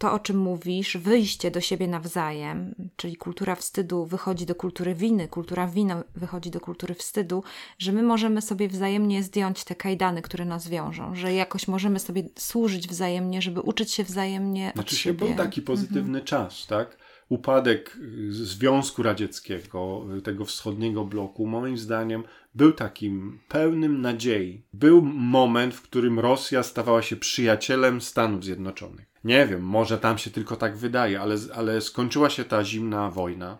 to, o czym mówisz, wyjście do siebie nawzajem, czyli kultura wstydu wychodzi do kultury winy, kultura winy wychodzi do kultury wstydu, że my możemy sobie wzajemnie zdjąć te kajdany, które nas wiążą, że jakoś możemy sobie służyć wzajemnie, żeby uczyć się wzajemnie Znaczy się był taki pozytywny czas, tak? Upadek y, Związku Radzieckiego, y, tego wschodniego bloku, moim zdaniem był takim pełnym nadziei. Był moment, w którym Rosja stawała się przyjacielem Stanów Zjednoczonych. Nie wiem, może tam się tylko tak wydaje, ale, ale skończyła się ta zimna wojna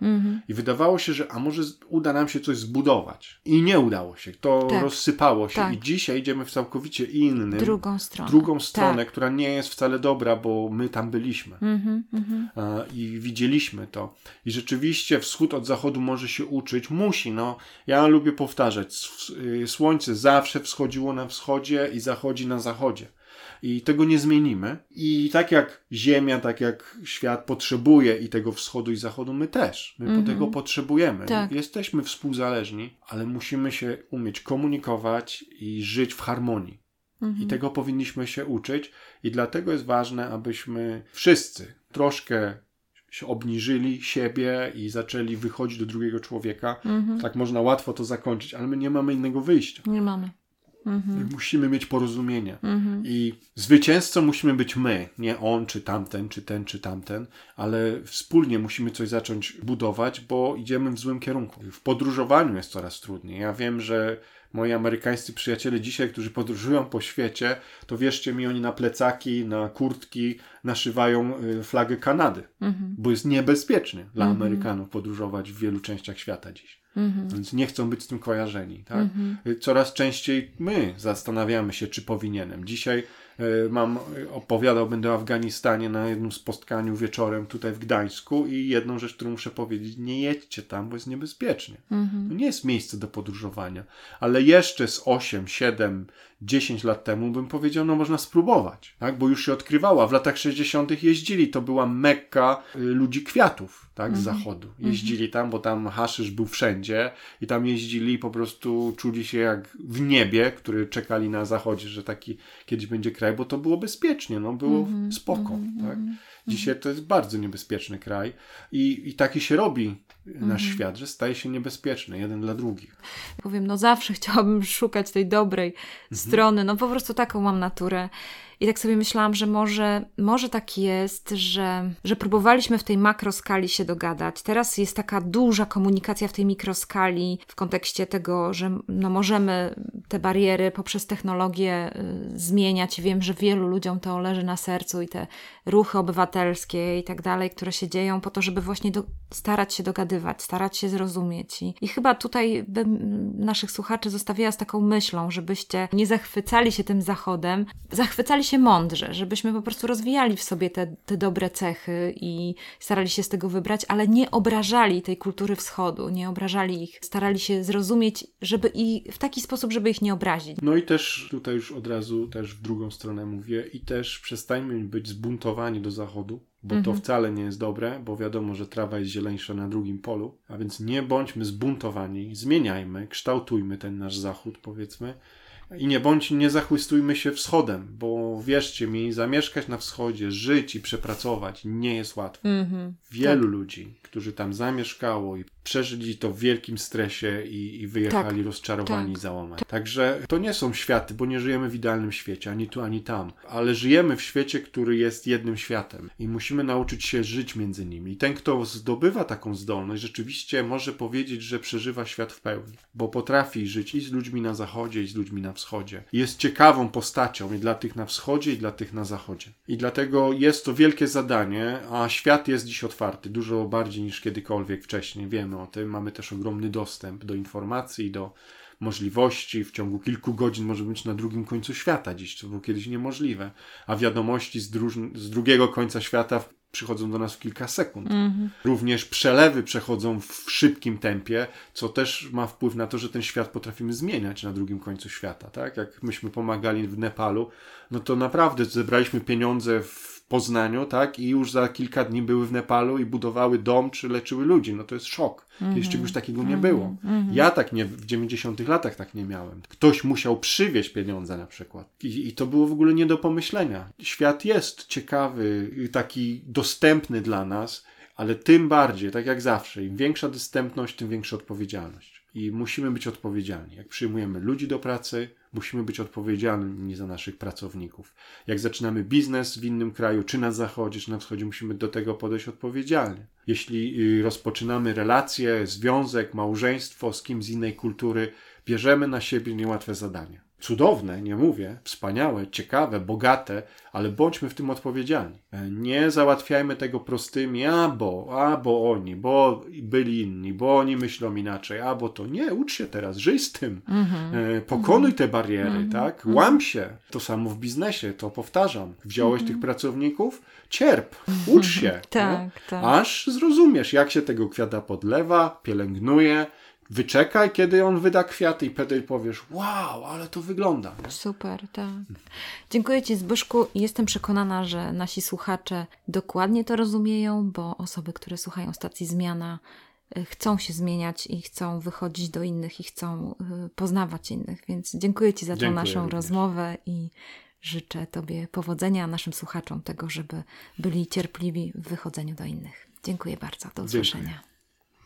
i wydawało się, że a może uda nam się coś zbudować. I nie udało się. To Tak. rozsypało się Tak. i dzisiaj idziemy w całkowicie innym, Drugą stronę. drugą stronę, Tak. która nie jest wcale dobra, bo my tam byliśmy Mhm, mhm. I widzieliśmy to. I rzeczywiście wschód od zachodu może się uczyć, musi. No, ja lubię powtarzać, y, słońce zawsze wschodziło na wschodzie i zachodzi na zachodzie. I tego nie zmienimy. I tak jak Ziemia, tak jak świat potrzebuje i tego wschodu i zachodu, my też. My po tego potrzebujemy. Tak. Jesteśmy współzależni, ale musimy się umieć komunikować i żyć w harmonii. I tego powinniśmy się uczyć, i dlatego jest ważne, abyśmy wszyscy troszkę się obniżyli siebie i zaczęli wychodzić do drugiego człowieka. Tak można łatwo to zakończyć, ale my nie mamy innego wyjścia. Nie mamy. My musimy mieć porozumienie. I zwycięzcą musimy być my, nie on, czy tamten, czy ten, czy tamten, ale wspólnie musimy coś zacząć budować, bo idziemy w złym kierunku. W podróżowaniu jest coraz trudniej. Ja wiem, że moi amerykańscy przyjaciele dzisiaj, którzy podróżują po świecie, to wierzcie mi, oni na plecaki, na kurtki naszywają y, flagę Kanady, bo jest niebezpiecznie dla Amerykanów podróżować w wielu częściach świata dziś. Więc nie chcą być z tym kojarzeni. Tak? Y, Coraz częściej my zastanawiamy się, czy powinienem. Dzisiaj y, mam, opowiadał będę o Afganistanie na jednym spotkaniu wieczorem tutaj w Gdańsku i jedną rzecz, którą muszę powiedzieć, nie jedźcie tam, bo jest niebezpiecznie. To nie jest miejsce do podróżowania. Ale jeszcze z 8, 7, 10 lat temu bym powiedział, no można spróbować, tak? bo już się odkrywała. W latach 60. jeździli, to była mekka y, ludzi kwiatów tak? z zachodu. Jeździli tam, bo tam haszysz był wszędzie i tam jeździli i po prostu czuli się jak w niebie, który czekali na zachodzie, że taki kiedyś będzie kraj, bo to było bezpiecznie, no było spoko. Tak? Dzisiaj to jest bardzo niebezpieczny kraj i, i taki się robi nasz świat, że staje się niebezpieczny jeden dla drugich. Powiem, no zawsze chciałabym szukać tej dobrej strony, no po prostu taką mam naturę. I tak sobie myślałam, że może, może tak jest, że, że próbowaliśmy w tej makroskali się dogadać. Teraz jest taka duża komunikacja w tej mikroskali w kontekście tego, że no możemy te bariery poprzez technologię y, zmieniać. Wiem, że wielu ludziom to leży na sercu i te ruchy obywatelskie i tak dalej, które się dzieją po to, żeby właśnie do, starać się dogadywać, starać się zrozumieć. I, i chyba tutaj bym naszych słuchaczy zostawiła z taką myślą, żebyście nie zachwycali się tym zachodem, zachwycali się mądrze, żebyśmy po prostu rozwijali w sobie te, te dobre cechy i starali się z tego wybrać, ale nie obrażali tej kultury wschodu, nie obrażali ich, starali się zrozumieć, żeby i w taki sposób, żeby ich nie obrazić. No i też tutaj już od razu też w drugą stronę mówię i też przestańmy być zbuntowani do zachodu bo to wcale nie jest dobre, bo wiadomo, że trawa jest zieleńsza na drugim polu, a więc nie bądźmy zbuntowani, zmieniajmy, kształtujmy ten nasz zachód, powiedzmy. I nie bądź, nie zachłystujmy się wschodem, bo wierzcie mi, zamieszkać na wschodzie, żyć i przepracować nie jest łatwo. Wielu ludzi, którzy tam zamieszkało i przeżyli to w wielkim stresie i, i wyjechali Tak. rozczarowani, Tak. załamani. Także to nie są światy, bo nie żyjemy w idealnym świecie, ani tu, ani tam, ale żyjemy w świecie, który jest jednym światem i musimy nauczyć się żyć między nimi. I ten, kto zdobywa taką zdolność, rzeczywiście może powiedzieć, że przeżywa świat w pełni, bo potrafi żyć i z ludźmi na zachodzie, i z ludźmi na wschodzie. Jest ciekawą postacią i dla tych na wschodzie, i dla tych na zachodzie. I dlatego jest to wielkie zadanie, a świat jest dziś otwarty, dużo bardziej niż kiedykolwiek wcześniej. Wiemy o tym, mamy też ogromny dostęp do informacji, do możliwości. W ciągu kilku godzin może być na drugim końcu świata dziś, co było kiedyś niemożliwe. A wiadomości z, druż- z drugiego końca świata przychodzą do nas w kilka sekund. Również przelewy przechodzą w szybkim tempie, co też ma wpływ na to, że ten świat potrafimy zmieniać na drugim końcu świata. Tak? Jak myśmy pomagali w Nepalu, no to naprawdę zebraliśmy pieniądze w Poznaniu, tak? I już za kilka dni były w Nepalu i budowały dom, czy leczyły ludzi. No to jest szok. Kiedyś czegoś takiego nie było. Ja tak nie, w 90 latach tak nie miałem. Ktoś musiał przywieźć pieniądze na przykład. I, I to było w ogóle nie do pomyślenia. Świat jest ciekawy, i taki dostępny dla nas, ale tym bardziej, tak jak zawsze, im większa dostępność, tym większa odpowiedzialność. I musimy być odpowiedzialni. Jak przyjmujemy ludzi do pracy, musimy być odpowiedzialni za naszych pracowników. Jak zaczynamy biznes w innym kraju, czy na zachodzie, czy na wschodzie, musimy do tego podejść odpowiedzialnie. Jeśli y, rozpoczynamy relacje, związek, małżeństwo z kimś z innej kultury, bierzemy na siebie niełatwe zadanie. Cudowne, nie mówię, wspaniałe, ciekawe, bogate, ale bądźmy w tym odpowiedzialni. Nie załatwiajmy tego prostymi, a bo, a bo oni, bo byli inni, bo oni myślą inaczej, a bo to nie, ucz się teraz, żyj z tym, e, pokonuj te bariery, tak? Łam się. To samo w biznesie, to powtarzam. Wziąłeś tych pracowników, cierp, ucz się. Tak, nie? tak. Aż zrozumiesz, jak się tego kwiata podlewa, pielęgnuje. Wyczekaj, kiedy on wyda kwiaty i wtedy powiesz, wow, ale to wygląda. Nie? Super, tak. Dziękuję Ci, Zbyszku. Jestem przekonana, że nasi słuchacze dokładnie to rozumieją, bo osoby, które słuchają stacji Zmiana, y, chcą się zmieniać i chcą wychodzić do innych i chcą y, poznawać innych. Więc dziękuję Ci za tą Dziękuję naszą również. rozmowę i życzę Tobie powodzenia, a naszym słuchaczom tego, żeby byli cierpliwi w wychodzeniu do innych. Dziękuję bardzo. Do usłyszenia.